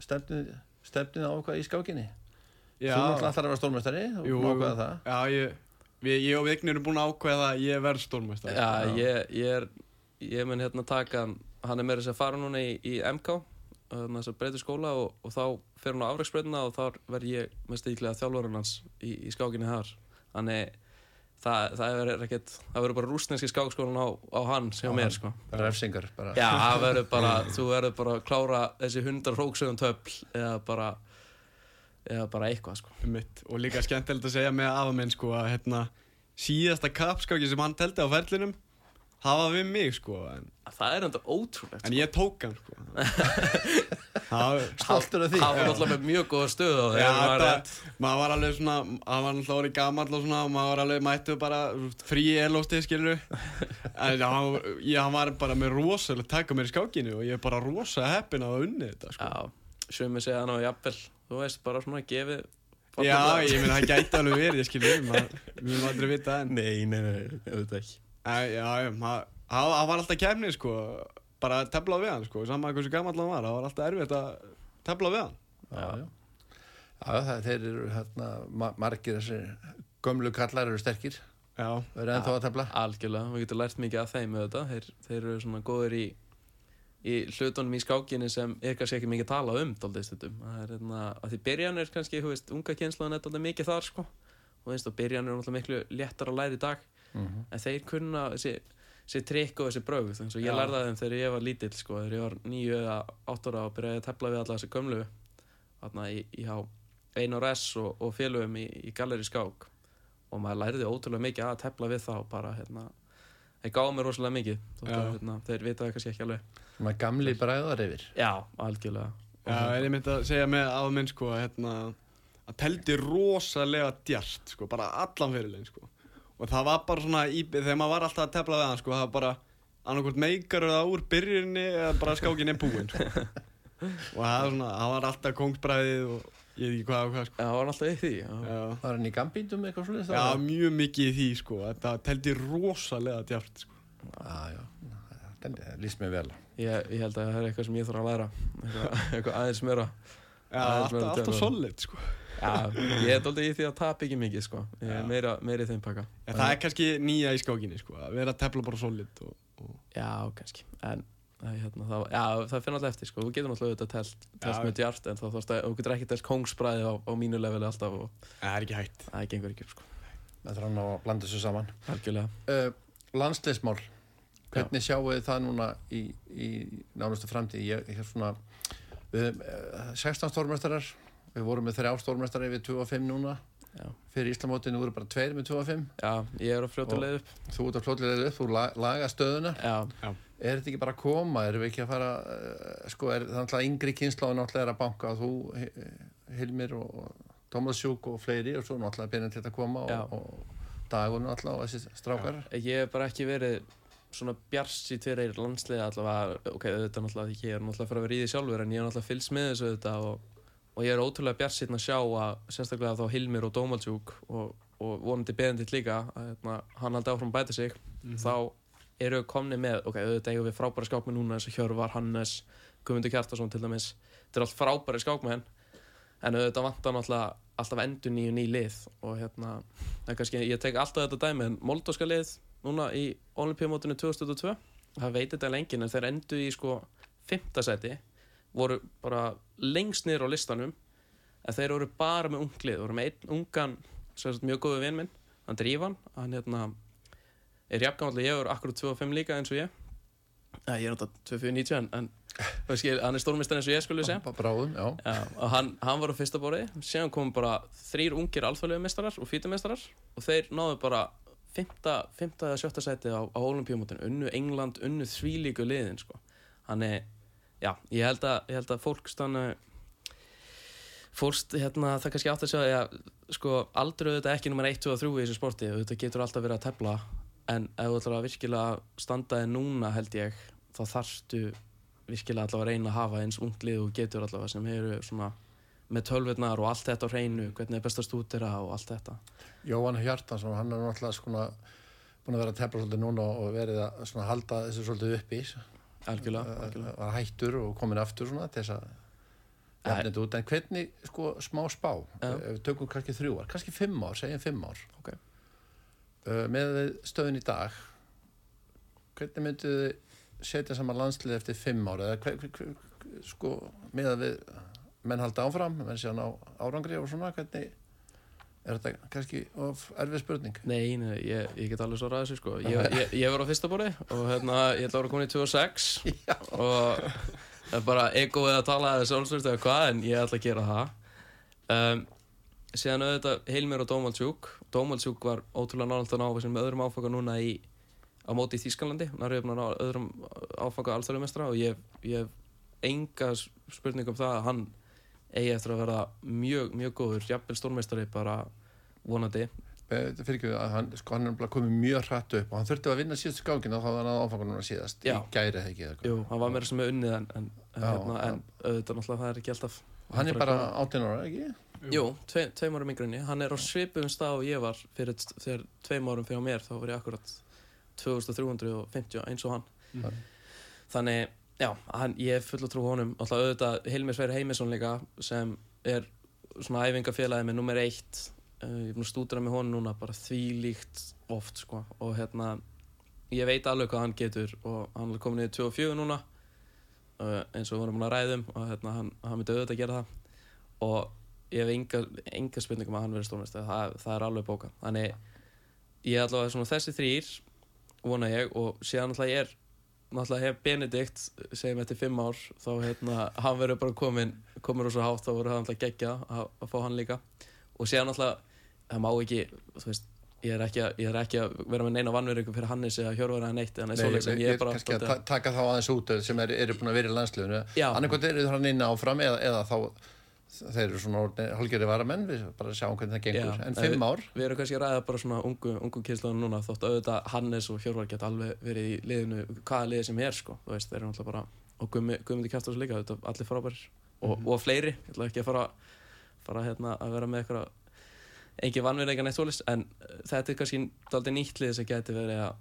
stefnið, stefnið á eitthvað í skákinni? Já. Þú náttúrulega ætlar að vera stórmestari, þú Jú, mákvæða það. Já, ég, við, ég og Vignir erum búin að ákveða að ég verð stórmestari. Já, ég, ég er ég mun hérna taka hann er meira þess að fara núna í, í MK þess að breyta skóla og, og þá fer hann á afræksbreytina og þá verð ég mest íklega þjálfurinn hans í, í skákinni þar þannig það, það verður ekkert það verður bara rúsneski skákskólan á, á hann sem á mér sko refsingar, bara. Já, það verður bara, (laughs) þú verður bara að klára þessi hundar hróksögum töfl eða bara eða bara eitthvað sko Mitt. Og líka skemmtilegt að segja með afa minn sko að hérna, síðasta kapskáki sem hann teldi á ferlinum, það var við mig sko. En, Það er enda ótrúlegt en ég tók hann sko. (laughs) það, Stoltur af því. Það var náttúrulega með mjög góða stöð á Já, þegar maður þetta, rétt maður var alveg svona, hann var náttúrulega orðið gamall og svona og maður var alveg mættu bara frí elósti, skilur en hann, ég, hann var bara með rosalega taka mér í skákinu og ég er bara rosa heppin að hafa unnið þetta, sko. Já, sumi segja hann á jafnvel Þú veist, bara svona gefið Já, ég meina, það gæti alveg verið, ég skilur, maður, við erum aldrei (laughs) vita það en Nei, nei, nei, ég veit ekki Já, já, hann var alltaf kemni, sko, bara að tefla við hann, sko, saman hversu gamall hann var, það var alltaf erfitt að tefla við hann. Já, já. Já, það, þeir eru hérna, ma margir þessir gömlu kallar eru sterkir. Já, Það eru ennþá að tefla. Algjörlega, við getum lært mikið af þeim með þetta Þeir, þeir eru svona góður í í hlutunum í skákinni sem er kannski ekki mikið tala um daldið stundum. Það er hérna, að því byrjan er kannski, þú veist, unga kynslaðan er daldið mikið þar, sko. Og þú veist, og byrjan er miklu léttar að læra í dag. Mhm. en þeir kunna þessi, trikk og þessi brögð eins og ég lærði þeim þegar ég var lítill sko, þegar ég var nýju eða átt ára og byrjaði að tefla við alla þessi gömlu þarna í, há Einar S og, og félögum í, í Galleri skák. Og maður læriði ótrúlega mikið að tefla við þá bara hérna þeir gáðu mér rosalega mikið að, hérna, þeir vita það kannski ekki alveg Svona gamli bræðar yfir. já, algjörlega Já, en ég myndi að segja með afa minn, sko, hérna, að teldi rosalega djart, sko, bara allan fyrirlegin, sko. Og það var bara svona, í, þegar maður var alltaf að tefla við hann, sko, það var bara annarkvort meikar það úr byrjunni eða bara skákin er búinn, sko. (laughs) og það var svona, það var alltaf kongsbræðið og ég veit ekki hvað og hvað, sko. já, það var alltaf í því Var hann í gambíndum eitthvað svolítið? já mjög mikið í því, sko, þetta teldi rosalega djart, sko. Já, já. Það líst mér vel. Ég, ég held að það er eitthvað sem ég þarf að læra eitthvað, (laughs) eitthvað aðeins meira Já, Það er alltaf, alltaf solid, sko. já, ég er doldið í því að tapa ekki mikið sko. ég er meira, meira í þeim pakka það er kannski nýja í skákinni, sko, að vera að tefla bara solid og, og Já, kannski En hérna, það, já, það fyrir alltaf eftir sko. Þú getur náttúrulega auðvitað telt, telt Já. með djart En þá þú getur ekki telt kongsbræði á, á mínu leveli alltaf Og það er ekki hægt. það gengur ekki sko. Það þarf hann að blanda þessu saman. Uh, landsleismál. Hvernig sjáu þið það núna í, í nánustu framtíð? Ég, ég er svona, við, uh, 16 stórmestarar, við vorum með þrjá stórmestari við 25 núna. Já, Fyrir Íslamótinu voru bara tveir með 25. já ég er á fljóta Og- leið upp Þú ert að flótlega upp, þú la, laga stöðuna. Já, Er þetta ekki bara að koma? Erum við ekki að fara, uh, sko, er það náttúrulega yngri kynsláðan náttúrulega er að banka þú, Hi- Hilmir og Tómas Sjúk og fleiri og svo náttúrulega byrjum til að koma Já. og, og dagun náttúrulega og þessi strákar. ég hef bara ekki verið svona bjars í tverir landsliði allavega, ok, auðvitað náttúrulega ég er náttúrulega að fara að vera í því sjálfur en ég er náttúrulega fylgst með þessu auðvitað og, og ég er ótrúlega bjars að sjá að sérstaklega þá Hilmir og Dómaldsjúk og, og vonandi Benedikt líka að hérna, hann haldi áfram að bæta sig þá eru komni með, ok, auðvitað eigum við frábæra skákmenn núna eins og Hjörvar, Hannes, Guðmundur Kjartason til dæmis, þetta er allt frábæri skákmenn en auðvitað vantar náttúrulega alltaf endur nýju ný lið og hérna, það er kannski, ég tek alltaf þetta dæmi en Moldóska lið núna í Olympíumótinu 2022 það veit þetta lengin en þeir endu í sko fymta seti voru bara lengst niður á listanum en þeir voru bara með unglið. Voru með einn ungan, sagt, mjög góðu vinn minn hann Drífan, hann hérna er jafngamall ég er akkurat 25 líka eins og ég. Æ, ég er náttúrulega 24-90 en, en ég- hann er stórmistar eins og ég skulle segja. Bráðum, já. Og hann, hann var á fyrsta borði. Síðan kom bara þrýr ungir alþjóðlega mestarar og fítumestarar og þeir náðu bara fymta, fymta eða sjötta sæti á, á olimpíumótinu unnu England, unnu þvílíku liðin sko. hann er, já, ég held að, ég held að fólk stanna fórst, hérna, það kannski átt að segja að sko, aldrei auðvitað ekki nummer 1, 2 og 3 í þessu sporti, auðvitað getur alltaf verið að tefla en ef þú ætlar að virkilega standa þig núna held ég þá þarftu virkilega allavega að reyna að hafa eins ungt lið og getur allavega sem eru svona með tölvurnar og allt þetta á hreinu hvernig er best að stúdera og allt þetta. Jóhann Hjartansson, hann er náttúrulega svona búin að vera að tefla svolítið núna og verið að halda þessu svolítið uppi algjörlega, algjörlega. var hættur og komin aftur svona til þess að jafnir þetta út, en hvernig, sko, smá spá? Ef við tökum kannski þrjú ár, kannski fimm ár segjum fimm ár. Ok. uh, með stöðun í dag hvernig myndu þið setja saman landslið eftir fimm ár? Eða hver, hver, hver, sko, með að við menn halda áfram, menn sé hann á árangri og svona, hvernig er þetta kannski of erfið spurning? Nei, nei, ég, ég get alveg svarað þessu sko. Ég, (laughs) ég, ég var á fyrsta borði og hérna, ég ætla að vera komin í 2006 (laughs) Já. og það er bara egoið að tala þessu allsvöld eða hvað en ég ætla að gera það. Um, Síðan auðvitað Hilmir og Dómaldsjúk. Dómaldsjúk var ótrúlega nálægt að ná með öðrum áfanga núna í á móti í Þýskalandi. Hann er uppnáð á öðrum áfanga alþjóðumestra og ég hef enga spurning um það að hann eigi eftir að vera mjög, mjög góður jafnvel stórmeistari bara vonandi Þetta fyrir ekki að hann, sko, hann er komið mjög hratt upp og hann þurfti að vinna síðust skákina og þá var hann að áfanga núna síðast Já. í gæri eða ekki eða hvað. Jú, hann var meira sem með unnið en, en, en, Já, hérna, en auðvitað náttúrulega það er ekki alltaf og hann er bara 18 ára, ekki? Jú, tvei, tveim árum ég Hann er á svipum stað og ég var fyrir, þegar tveim árum fyrir mér þá var ég akkurat 2350 eins og hann Mhm. Þannig, já, hann, ég er full að trú honum. Alltaf auðvitað Hilmir Sveir Heimisson líka sem er svona æfingafélagi með nummer eitt. Uh, ég er búin að stúdra með honum núna bara því líkt oft sko. Og hérna ég veit alveg hvað hann getur og hann er komin í 24 núna uh, eins og við vorum að ræðum og hérna, hann, hann myndi auðvitað að gera það. Og ég hef enga, enga spurningum að hann verið stórmest það, það er alveg bóka þannig ég er allavega svona þessi þrýr vona ég og síðan náttúrulega ég er náttúrulega hef Benedikt segjum eftir fimm ár þá hérna hann verður bara komin komin úr svo hátt þá verður það náttúrulega geggja að, að fá hann líka og síðan náttúrulega það má ekki þú veist ég er ekki, að, ég er ekki að vera með neina vannverðingu fyrir Hannes eða Hjörvar eða neitt eða neitt svoleiðis, en ég, ég er er bara kannski að ta taka þá aðeins út sem eru er búin að vera í landsliðinu Já. annarkvæmt eru það hann inn áfram eða, eða þá þeir eru svona hálfgerði varamenn við bara sjáum hvernig það gengur. Já, en fimm ár? Við erum kannski að ræða bara svona ungu, ungu kynsluðan núna þótt auðvitað Hannes og Hjörvar geta alveg verið í liðinu, hvaða liði sem er sko, þú veist, þeir eru náttúrulega bara og Guðmundi svo líka, auðvitað allir frábærir. Og, Mhm. og fleiri, ég ætla ekki að fara fara hérna að vera með eitthvað engin vannverðingar neitt svolítið en uh, þetta er kannski aldrei nýtt lið sem geti verið að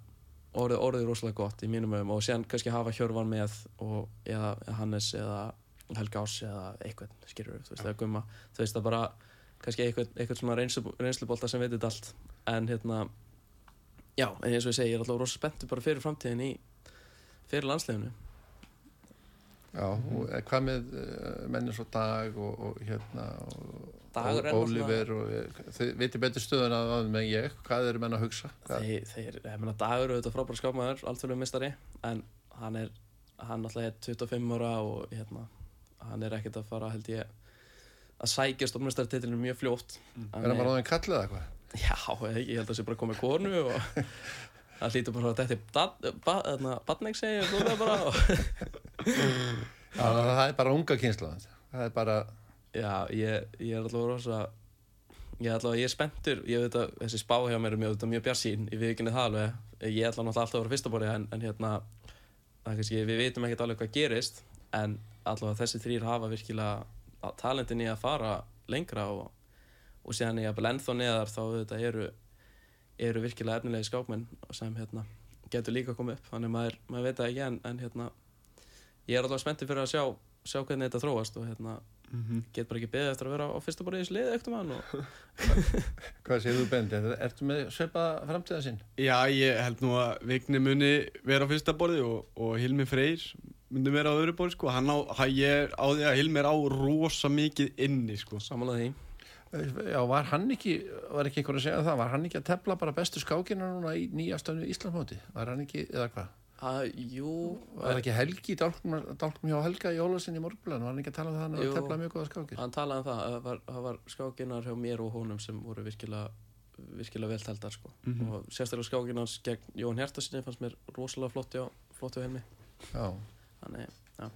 orðið, orðið rosalega gott í mínum öfum og síðan kannski hafa Hjörvar með og, eða Hannes eða Helga Ás eða eitthvað, skilur þú veist, eða Gumma. Þú veist það bara kannski eitthvað, eitthvað svona reynslu, reynslubolta sem veit þetta allt en hérna já, en eins og ég segi, ég er alltaf rosa spenntur bara fyrir framtíðin í fyrir landsleginu já, og eh, hvað með uh, mennir svo dag og, og hérna og, er og Oliver og eh, þið veitir betur stöðun að það með ég. Hvað eru menn að hugsa? Þeir, þeir, ég meina dagur auðvitað frábæra skápmaður, alþjóðlega mistari en hann er, hann alltaf er 25 ára og hérna hann er ekkert að fara, held ég að sækja stofnmestartitlinu mjög fljótt. Er hann bara áðin kallið eða hvað Já, ég held að það sé bara komið konu og (laughs) það hlýtur bara að þetta er badneik segi og svona bara og, Já, það er bara unga kynsla það er bara Já, ég, ég er alltaf rosa ég er alltaf, ég er spenntur. Ég veit að þessi spá hjá mér er mjög, mjög bjarsýn ég við ekki það alveg. Ég ætla náttúrulega alltaf að vera fyrsta borði en, en hérna það er kannski, við veitum ekkert alveg hvað gerist en allavega þessi þrýr hafa virkilega talentin í að fara lengra og, og síðan ég að ennþá neðar þá þetta eru eru virkilega efnilegi skákmenn sem hérna getur líka komið upp. Þannig maður, maður veit það ekki en, en hérna ég er alltaf spenntur fyrir að sjá, sjá hvernig þetta þróast og hérna get bara ekki beðið eftir að vera á fyrsta borðið í þessu liði eftir mann og (laughs) hvað séð þú Bendi, ertu með sveipa framtíða sinn Já, ég held nú að Vigni muni vera á fyrsta borði og, og Hilmi Freyr myndi vera á öðru borði sko. hann á, hann, ég á því að Hilmi er á rosa mikið inni sko. samanlega því Já, var hann ekki, var ekki einhver að segja það, var hann ekki að tefla bara bestu skákina núna í nýjastönu Íslandmóti? Var hann ekki, eða hvað? að, jú, Var ekki Helgi, dálkum, hjá Helga í Ólasin í morgulan, var hann ekki að tala um það hann Jú. að tefla mjög góða skákir? hann talaði um það að það var, það var skákinar hjá mér og honum sem voru virkilega virkilega vel tældar sko. Mhm. og sérstaklega skákinans gegn Jón Hjartarsinni fannst mér rosalega flott hjá, flott hjá helmi Já, þannig, já,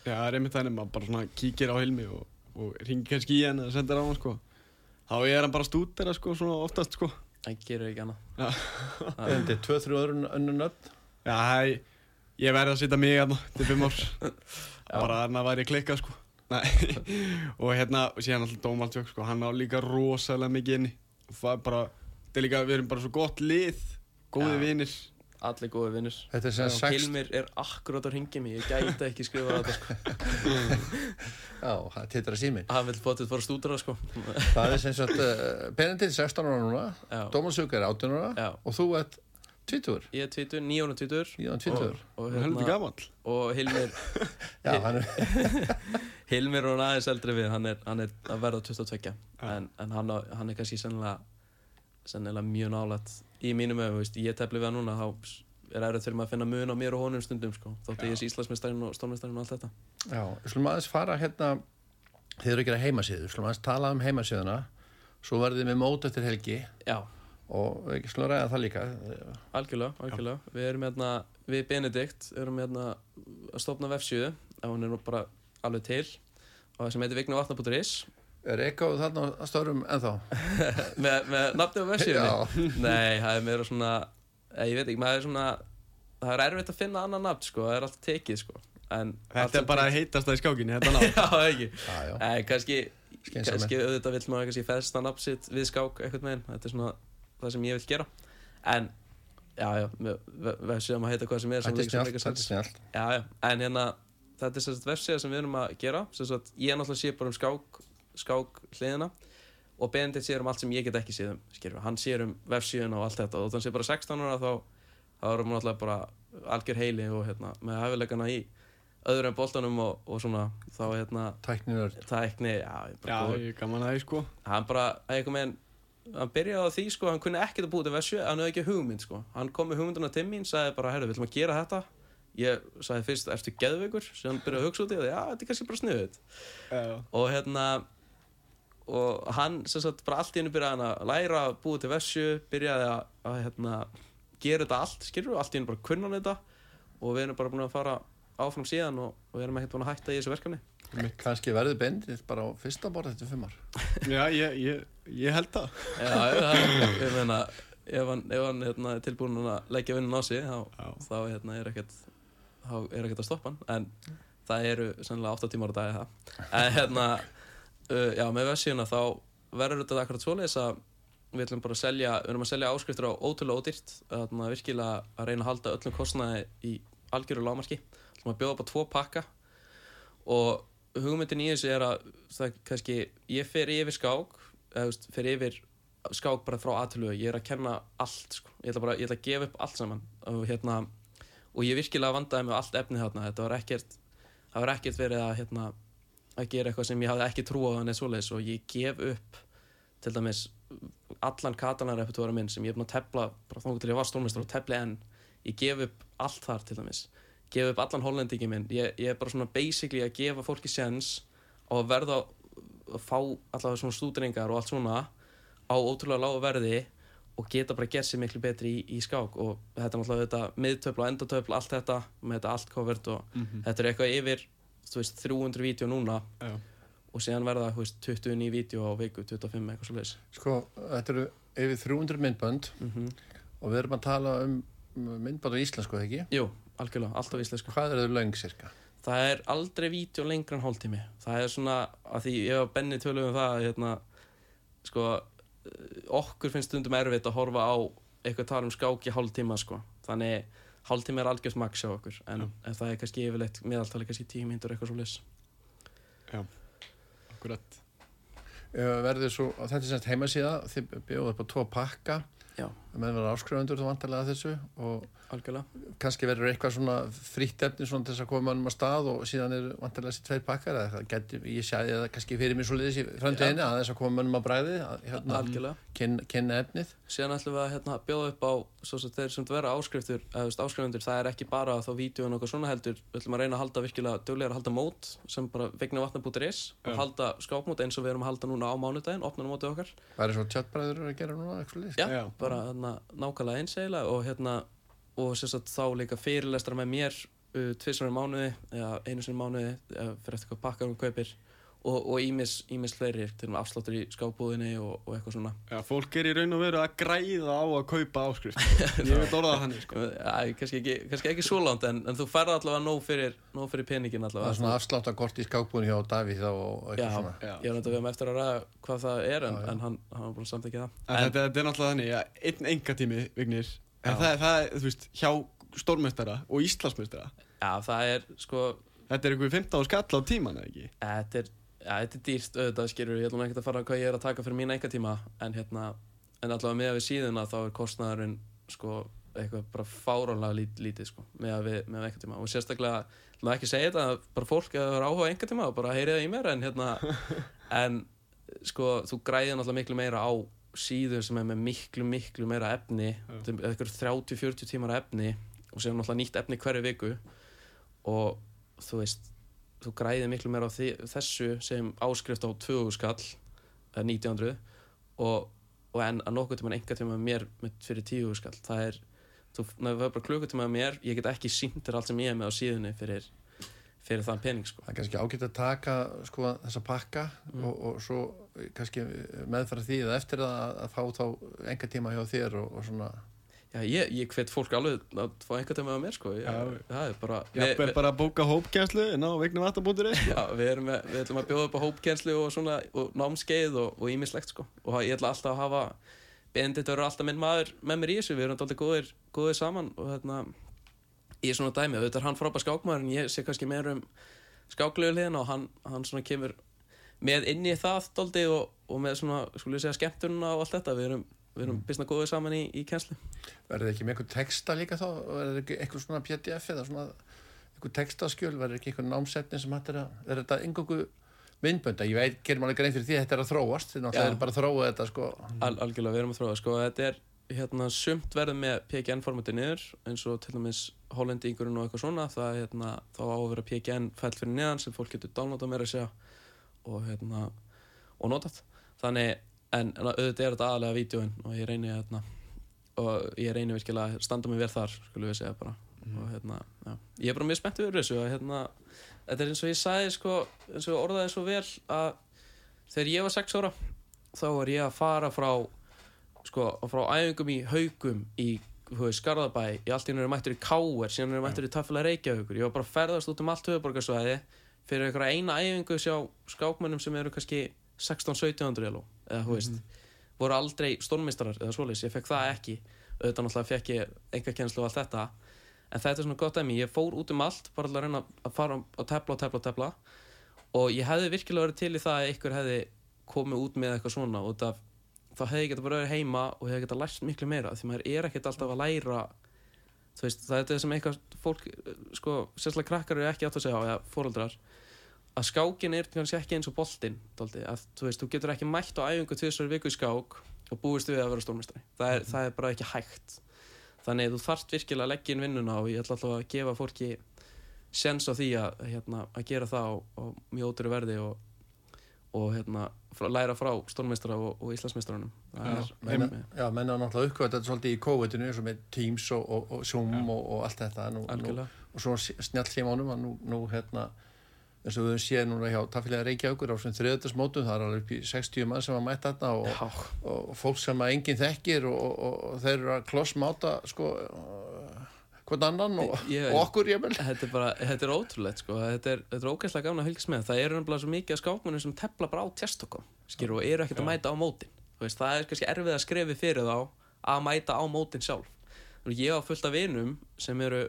Já, það er einmitt þannig maður bara svona kíkir á Hilmi og, og ringi kannski í hann eða sendir á hann sko. þá er hann bara stúdera sko, svona oftast sko. hann gerir ekki annað Já. Það- Bendi, tvö, þrjú öðrun önnur nöfn? Já, hæ, ég verði að sitja mig hérna til fimm árs bara þannig að væri klikka sko. Nei. (laughs) og hérna, og síðan alltaf Dómaldjök sko, hann á líka rosalega mikið inni og það er bara, þetta er líka, við erum bara svo gott lið góði Já. Allir góði vinnur Þetta er sem Og sex Hilmir er akkurát á ringi mig, ég gæti ekki skrifa þetta sko. Já, það titra síminn Hann vil potið fara stúdara sko. Það er sem sagt uh, Benedikt 16 ára núna Já. Dómalsjúk er 18 ára Já. og þú ert 20 Ég er tvítur, nýjónu tvítur Íðan 20 og, og, Heldur hérna, gamall. Og Hilmir (laughs) Já, hann er (laughs) Hilmir er aðeins eldri við hann er, hann er að verða 22 en, en hann, hann er kannski sennilega sennilega mjög nálægt í mínum öfum, ég tefli við hann núna þá er erfitt fyrir maður að finna mun á mér og honum stundum sko. þótt ég sé Íslandsmeistarinn og stórmeistarinn og allt þetta. Já, við slum aðeins fara hérna Þið eru að gera heimasíðu, við slum aðeins tala um heimasíðuna Svo verðið með mót eftir helgi. Já, og við slum ræða það líka. Algjörlega, algjörlega. Við erum hérna, við Benedikt erum hérna að stopna vefsjöðu og hún er nú bara alveg til og það sem heitir viknavatna.is Er eitthvað þarna að störum ennþá? (laughs) með, með nafni á vefsjöðunni Já, (laughs) Nei, það er meira svona eh, ég veit ekki, maður er svona það er erfitt að finna annan nafn sko, það er allt tekið sko. En Þetta er bara að heitast það í skákinni, þetta (laughs) tekið- Já, ekki. Já, já. Nei, kannski, Skynsamlegt. kannski auðvitað vill maður kannski festa nafn sitt við skák eitthvað meginn, þetta er svona það sem ég vil gera. En, já, já vefsíðan maður heita hvað sem er sem Þetta er snjált, þetta er snjált Já, já, en hérna þetta er sérst vefsíða sem við erum að gera. Sérst ég er náttúrulega sé bara um skák skák hliðina. Og Benedikt sér um allt sem ég get ekki séð um skilur, hann sér um vefsíðuna og allt þetta. Og þannig sé bara 16 ára þá þá erum við náttúrulega bara algjör heili og hérna, með hæfileikana í öðru en boltanum og, og svona þá hérna, Tækninur tækni já, er Já, ég gaman að því sko. Hann bara, eitthvað með hann byrjaði á því sko, hann kunni ekkert að búið til vefsíu hann hefði ekki hugmynd sko, hann kom með hugmynduna til mín sagði bara, herru, við ætlum að gera þetta. Ég sagði fyrst, ertu geðveikur? Sem hann byrjaði að hugsa út í það, já, þetta er kannski bara Já, og hérna og hann sem sagt bara allt í hennu byrjaði að læra að búa til vessu byrjaði að, að hérna, gera þetta allt skilur allt í hennu bara kunna hann þetta og við erum bara búin að fara áfram síðan og, og við erum ekkert búin að hætta í þessu verkefni. Kannski verður Benedikt bara á fyrsta borð þetta fimmar (laughs) já ég, ég, ég held það. Já, það, ég meina ef hann, ef hann hérna, er tilbúin að leggja vinnin á sig þá, þá hérna, er ekkert þá er ekkert að stoppa hann. En það eru sennilega 8 tímar á það en hérna uh, já, með vessíuna þá verður þetta akkurat svoleiðis að við ætlum bara að selja við erum að selja áskriftur á ótrúlega ódýrt að maður virkilega að reyna að halda öllum kostnaði í algjöru lámarki ætlum að bjóða upp á tvo pakka og hugmyndin í þessu er að það kannski, ég fer yfir skák eða fer yfir skák bara frá aðtölu, ég er að kenna allt sko. ég ætla bara, ég ætla að gefa upp allt saman. Og hérna, og ég virkilega vandaði með allt efnið þarna, þetta var ekkert það var ekkert verið að hérna að gera eitthvað sem ég hafði ekki trú á þannig svoleiðis og ég gef upp til dæmis allan katanarepetóra minn sem ég er búin að tepla bara þóngu til ég var stólmestur og tepli enn. Ég gef upp allt þar til dæmis. Gef upp allan hollendingi minn. Ég, ég er bara svona basically að gefa fólki sens á að verða að fá allavega svona stúdringar og allt svona á ótrúlega lágu verði og geta bara gert sér miklu betri í, í skák. Og þetta er náttúrulega þetta miðtöfla og endatöfla, allt þetta með þetta allt covert og þetta er eitthvað yfir þú veist, 300 vídeo núna Já. og síðan verða þú veist, 20 ný vídeo á viku, 25 eitthvað svo leiðis Sko, þetta eru yfir 300 myndbönd mm og við erum að tala um myndbönd á íslensku, eða ekki? Jú, algjörlega, alltaf íslensku Hvað eru þau löng, cirka? Það er aldrei vídeo lengra en hálftími Það er svona, að því ég og Benni tölum um það hérna, sko eh, okkur finnst stundum erfitt að horfa á eitthvað tala um skák í hálftíma sko. þannig hálftími er algjörst maks hjá okkur en, en það er kannski yfirleitt meðaltali kannski tíu mínútur eitthvað svo leys Akkurat. Uh, verður svo, þetta er semst heimasíða þið bjóðu upp á tvo pakka. Já. Menn verður áskrifundur þá vantarlega þessu og algjörlega. kannski verður eitthvað svona frítt efni svona til þess að koma mannum að stað og síðan er vantarlega þessi tveir pakkar eða það geti, ég sæði það kannski fyrir mér svo liðis í framtíðinni að þess að koma mannum að bræði að hérna, kynna, kynna efnið. Síðan ætlum við að hérna, bjóða upp á svo að þeir sem vera áskriftur það er ekki bara þá vídeo og svona heldur, við ætlum að reyna að halda virkilega duglegar að halda mót sem bara vegnavatna.is og Já. halda skápmót eins og við erum að halda núna á mánudaginn opnunum mótið okkar hérna, nákvæmlega eins eiginlega og hérna og sagt þá líka fyrirlestra með mér uh, í mánuði eða einu sinni mánuði fyrir eftir hvað pakkar hún kaupir og, og ímis, ímis fleiri til og með afsláttur í skápbúðinni og, og eitthvað svona. Já, fólk er í raun og veru að græða á að kaupa áskrift (laughs) Ég veit orðað þannig sko. Kannski, ekki, kannski ekki svo langt en, en þú ferð allavega nóg fyrir, nóg fyrir peningin það allavega er svona afsláttakort í skákbúin hjá Davíð og eitthvað Já. svona. Já. ég er náttúrulega við um eftir að ræða hvað það er en, Já, já. en hann, hann var búin að samþykja það. En þetta, þetta er náttúrulega þannig að einn engatími vignir. En það, það er, þú veist, hjá stórmestara og Íslandsmestara Já, það er sko Þetta er einhver 15 skall á tíman, eða ekki? Þetta er, ja, þetta er dýrt auðvitað skilur ég ætlum ekki að fara að hvað ég er að taka fyrir mín einkatíma en hérna, en allavega með við síðuna þá er kostnæðurinn sko eitthvað bara fáránlega lít, lítið sko með að við, með að einkatíma. Og sérstaklega, ætlum ekki að segja þetta bara fólk að er áhuga á einkatíma og bara heyrið það í mér en hérna, (laughs) en sko þú græðir náttúrulega miklu meira á síðu sem er með miklu miklu meira efni, eitthvað 30-40 tímar efni og sér náttúrulega nýtt efni hverju viku. Og þú veist þú græðir miklu meira á því, þessu sem áskrift á 20 skall eða 1900 og, og en að nokkuð tíma enga tíma mér fyrir 10 skall það er, þú er bara klukkutíma með mér ég get ekki sínt þér allt sem ég er með á síðunni fyrir, fyrir þann pening sko. Það er kannski ágætt að taka sko, þessa pakka Mm. og, og svo kannski meðfæra því eða eftir það að fá þá enga tíma hjá þér og, og svona Já, ég, ég hvet fólk alveg að fá enga tíma með mér sko. ég, Já. það er bara Ég við, er bara að bóka hópkjænslu inn á vegnumvatta.is Já, við, erum með, við ætlum að bjóða upp á hópkenslu og svona og námskeið og, og ímislegt sko. og ég ætla alltaf að hafa Bendit verður alltaf minn maður með mér í þessu við erum alltaf góðir, góðir saman og hérna, ég er svona dæmi þetta er hann frábær skákmaður en ég sé kannski meira um skáklegu hliðina og hann, hann svona kemur með inn í það og, og með svona, við erum, erum byrstna góðir saman í, í kenslu verður þið ekki með eitthvað texta líka þá? Verður ekki eitthvað svona pdf eða svona eitthvað textaskjöl, verður ekki eitthvað námsetni sem hættir að, er þetta engungu myndbönda, ég veit, gerum alveg grein fyrir því að þetta er að þróast, þið náttúrulega Já. er bara að þróa þetta sko, Al, algjörlega, við erum að þróa sko, þetta er hérna, sumt verður með PGN formati niður eins og til dæmis hollendingurinn og eitthvað svona. Það hérna, þá á að vera PGN fæll fyrir neðan sem fólk getur downloadað meira að segja og hérna og notað. Þannig, en, en auðvitað er þetta aðalega vídjóin og ég reyni hérna, og ég reyni virkilega að standa mig vel þar skulum við segja bara. Og hérna, ég er bara mjög spenntið fyrir þessu að hérna, þetta er eins og ég sagði sko, eins og orðaði svo vel að þegar ég var 6 ára þá var ég að fara frá sko, frá æfingum í haugum í Skarðabæ, ég allt í einu er mættur í Káer síðan er mættur í Tafla Reykjavíkur. Ég var bara að ferðast út um allt höfuborgarsvæði fyrir einhverja eina æfingu sjá skákmönnum sem eru kannski 16-1700 eða, eða þú veist voru aldrei stórmeistarar eða svoleiðis, ég fekk það ekki. Auðvitað náttúrulega fekk ég enga kennslu og allt þetta. En þetta er svona gott dæmi, ég fór út um allt bara að reyna að fara að tepla og tepla og tepla og ég hefði virkilega verið til í það að ykkur hefði komið út með eitthvað svona. Og það, þá hefði ég getað bara verið heima og hefði getað lært miklu meira. Því maður er ekkert alltaf að læra veist, það er þetta sem eitthvað fólk, sko, sérstaklega krakkar eru ekki átt að segja á, eða fóreldrar að skákin er kannski ekki eins og boltinn að þú veist, þú getur ekki mætt á æfingu tvisar viku í skák og búist við að vera stórmestari, það er, það er bara ekki hægt. Þannig þú þarft virkilega að leggja inn vinnuna og ég ætla alltaf að gefa fólki sens á því að, hérna, að gera það á, á mjög ótrúi verði og, og hérna, frá, læra frá stórmeistara og, og Íslandsmeistarunum. Já, menn, já, menn er náttúrulega uppkvæmt þetta svolítið í COVID-inu eins og með Teams og, og, og Zoom og, og allt þetta. Nú, nú, og svo snjall símánum að nú, nú hérna eins og við höfum séð núna hjá Tafélag Reykjavíkur á svona þriðöldarsmótum, það er alveg upp í 60 mann sem að mæta þarna og, og fólk sem að enginn þekkir og, og, og þeir eru að klossmáta sko uh, hvern annan og, Ég- og okkur ég vel þetta er bara, þetta er ótrúlegt sko, þetta er, þetta er ógæslega gaman að fylgjast með. Það eru nefnilega svo mikið af skákmennum sem tepla bara á tjastökum, skilur, og eru ekkert að mæta á mótin. Veist, það er kannski erfið að skrefi fyrir þá að mæta á mótin sjálf. Og ég á fullt af vinum sem eru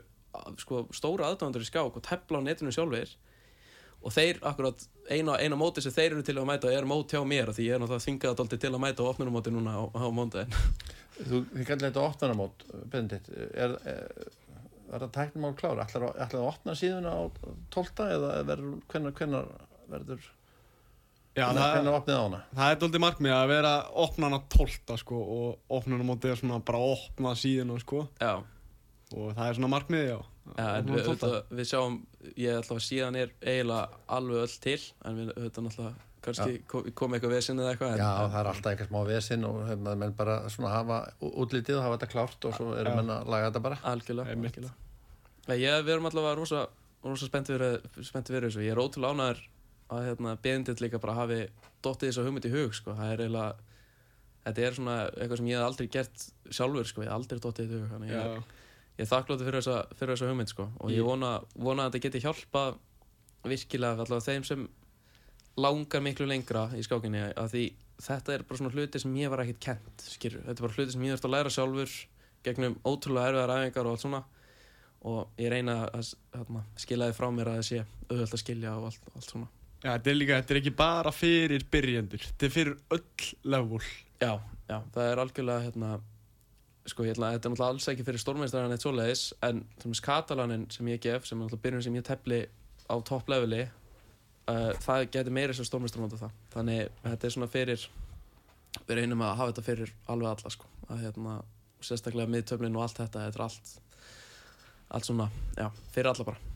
sko, stóra aðdóðandur í skák og tepla á netinu sjálfir og þeir akkurat eina, eina móti sem þeir eru til að mæta er mót hjá mér af því ég er náttúrulega þingað alltaf til að mæta á opnunumóti núna á, á móndaginn þú, kallir þetta opnarnamót Bendit, er, er, er það tæknumál klára ætlar að, ætlar að opna síðuna á 12 eða verður, hvenær, hvenær verður Já, hvenær, það, hvenær opnið á hana? það er doldið markmið að vera opnan að tólta sko og opnan á móti er svona bara að opna síðuna sko. Og það er svona markmið, já. Já, á 12. við, við sjáum, ég ætla að síðan er eiginlega alveg öll til en við auðvitað náttúrulega, kannski kom, kom eitthvað vesinn eða eitthvað en, Já, það er alltaf eitthvað smá vesinn og hérna, menn bara svona hafa útlitið og hafa þetta klárt og svo eru Já. menn að laga þetta bara Algjörlega, algjörlega. Nei, ég, Við erum allavega rosa, rosa spennti fyrir þessu Ég er ótrúlega ánæður að hérna, Bendit líka bara hafi dottið þessu hugmynd í hug sko. það er eiginlega þetta er svona eitthvað sem ég hef aldrei gert sjálfur sko. ég hef aldrei þetta í hug þannig ég, er þakkláttur fyrir þessa, fyrir þessa hugmynd sko. og ég vona, vona að þetta geti hjálpa virkilega allavega þeim sem langar miklu lengra í skákinni að því þetta er bara svona hluti sem ég var ekkert kent skilur. þetta er bara hluti sem ég þurft að læra sjálfur gegnum ótrúlega erfiðar æfingar og allt svona og ég reyna að hérna, skila þið frá mér að það sé auðvöld að skilja og allt, allt svona Já, þetta er líka, þetta er ekki bara fyrir byrjendur, þetta er fyrir öll level. Já, já, það er algjörlega hérna, sko, ætla, þetta er náttúrulega alls ekki fyrir stórmeistarann eitt svoleiðis en er Katalanin sem ég gef, sem er náttúrulega byrjun sem ég tefli á topp leveli uh, það getur meira sem stórmeistar nota það þannig þetta er svona fyrir við reynum að hafa þetta fyrir alveg alla sko, að hérna, sérstaklega miðtöflin og allt þetta, þetta er allt allt svona, já, fyrir alla bara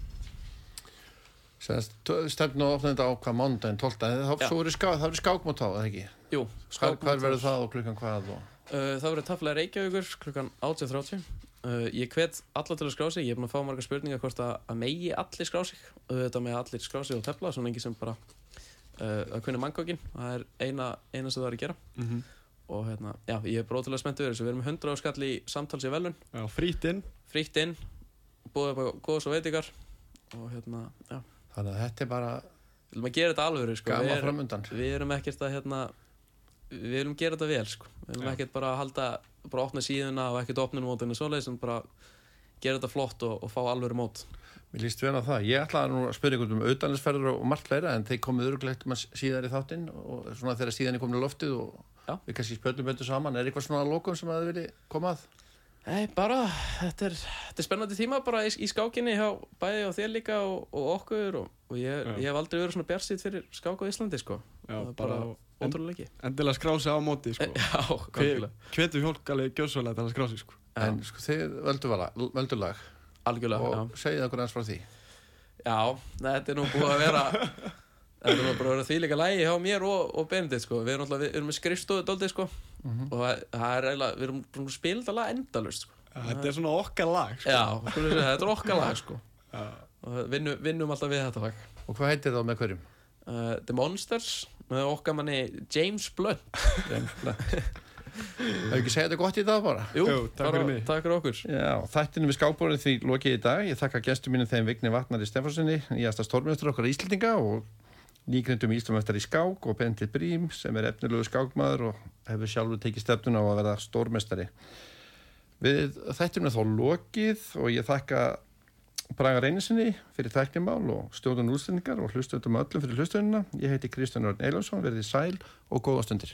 Stefnu og opna þetta á hvað mándaginn 12. Það ská, það verður skákmót á, eða ekki? Jú, Hvar, skákmót hvar verður það og klukkan hvað? Og... Uh, það verður tafla Reykjavíkur klukkan 18.30 uh, Ég hvet alla til að skrá sig. Ég er búin að fá marga spurningar hvort að, að megi allir skrá sig. Þetta með allir skrá sig og tefla Svona engi sem bara uh, að kunna manngókin Það er eina, eina sem það er að gera. Mm -hmm. Og hérna, já, ég er brótilega spennt við þessu. Við erum með 100 áskall í samtals í velun Já, frýtt inn. Frítt inn, búið upp á góðs og veitingar Og hérna, já. Þannig að þetta er bara Við viljum að gera þetta alvöru sko. gama Við erum- framundan. við erum ekkert að hérna við viljum gera þetta vel sko. við viljum ekkert bara halda bara opna síðuna og ekkert opna mótinu svoleiðis en bara gera þetta flott og, og fá alvöru mót Mér líst vel á það. Ég ætlaði nú að spyrja um auðvitaðnisferður og margt fleira en þeir komið öruglegt með síðar í þáttinn og svona þegar síðan er komin í loftið og Já. við kannski spjöldum betur saman. Er eitthvað svona lókum sem að þið vilji koma að? Nei, bara, þetta er, þetta er spennandi tíma bara í, í skákinni hjá bæði og þér líka og, og okkur og, og ég, ég hef aldrei verið svona bjarsýtt fyrir skák á Íslandi sko Já, Það bara bara ótrúlega ekki endilega skrá sig á móti, sko. (laughs) Já, Hve- algjörlega Hvetur fólk alveg gjössulega til að skrá sig, sko. En sko þið völdu, vala, völdu lag Algjörlega, já og segið okkur eins frá því. Já, þetta er nú búið að vera Þetta er nú bara að vera því líka lægi hjá mér og, og Benedikt sko Við erum, náttúrulega- við erum með skrifstofu dóldið sko Mhm. og það, er eiginlega, við erum búin að spila þetta lag endalust sko Þetta er svona okkar lag, sko. Já, segja, þetta er okkar lag sko Já. og vinnum, vinnum alltaf við þetta lag Og hvað heitir það með hverjum? uh, The Monsters með okkar manni James Blunt James Blunt. Hefur ekki segja þetta gott í dag bara? Jú, Jú, takk fyrir mig. Takk fyrir okkur Já, þættinu við skábórið því lokið í dag. Ég þakka gestur mínum þeim Vigni Vatnari Stefanssoni, nýjasta stórmjöstur okkar Íslendinga og nýgrindum Íslamöftar í skák og Benedikt Brím sem er efnilegu skákmaður og hefur sjálfur tekið stefnuna á að verða stórmestari. Við þættinu er þá lokið og ég þakka Braga Reynisinni fyrir tæknimál og stjórnun útsendingar og hlustöndum öllum fyrir hlustönduna. Ég heiti Kristján Örn Eilarsson, verðið sæl og góða stundir.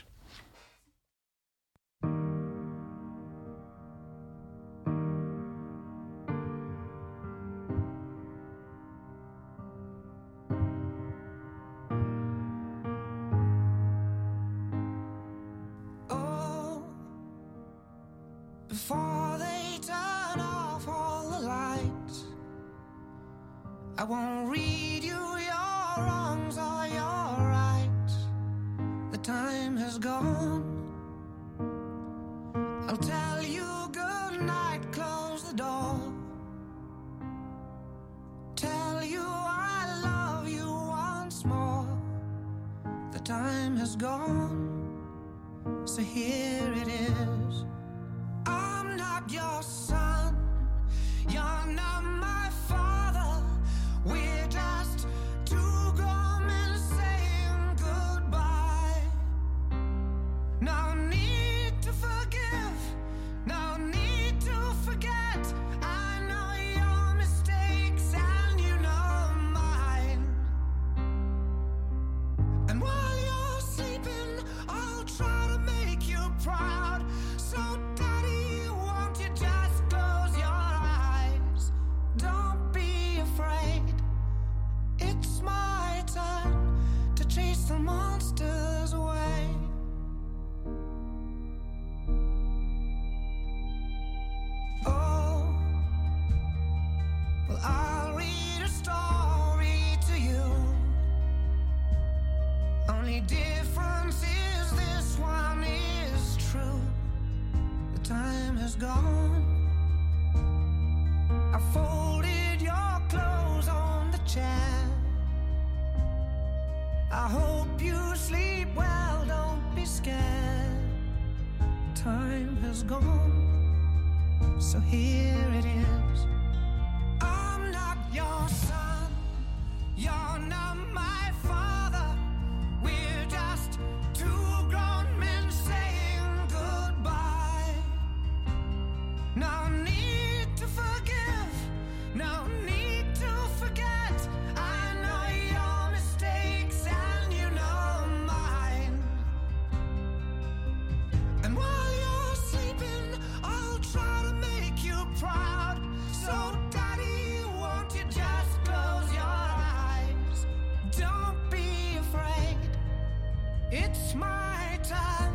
It's my time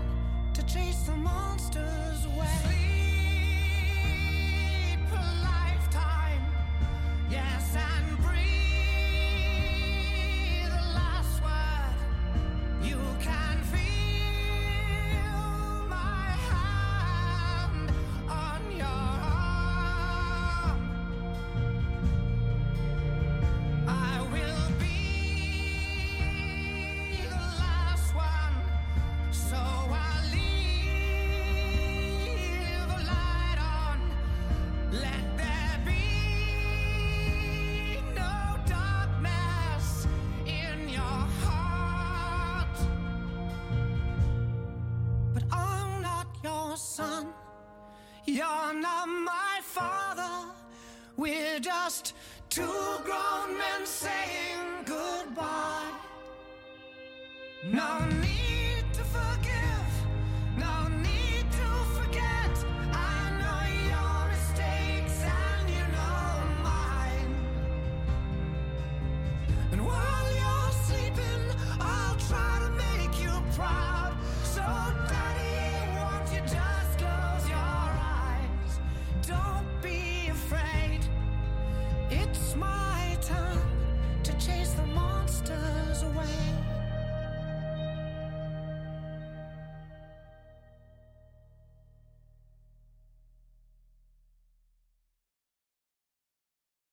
to chase the monsters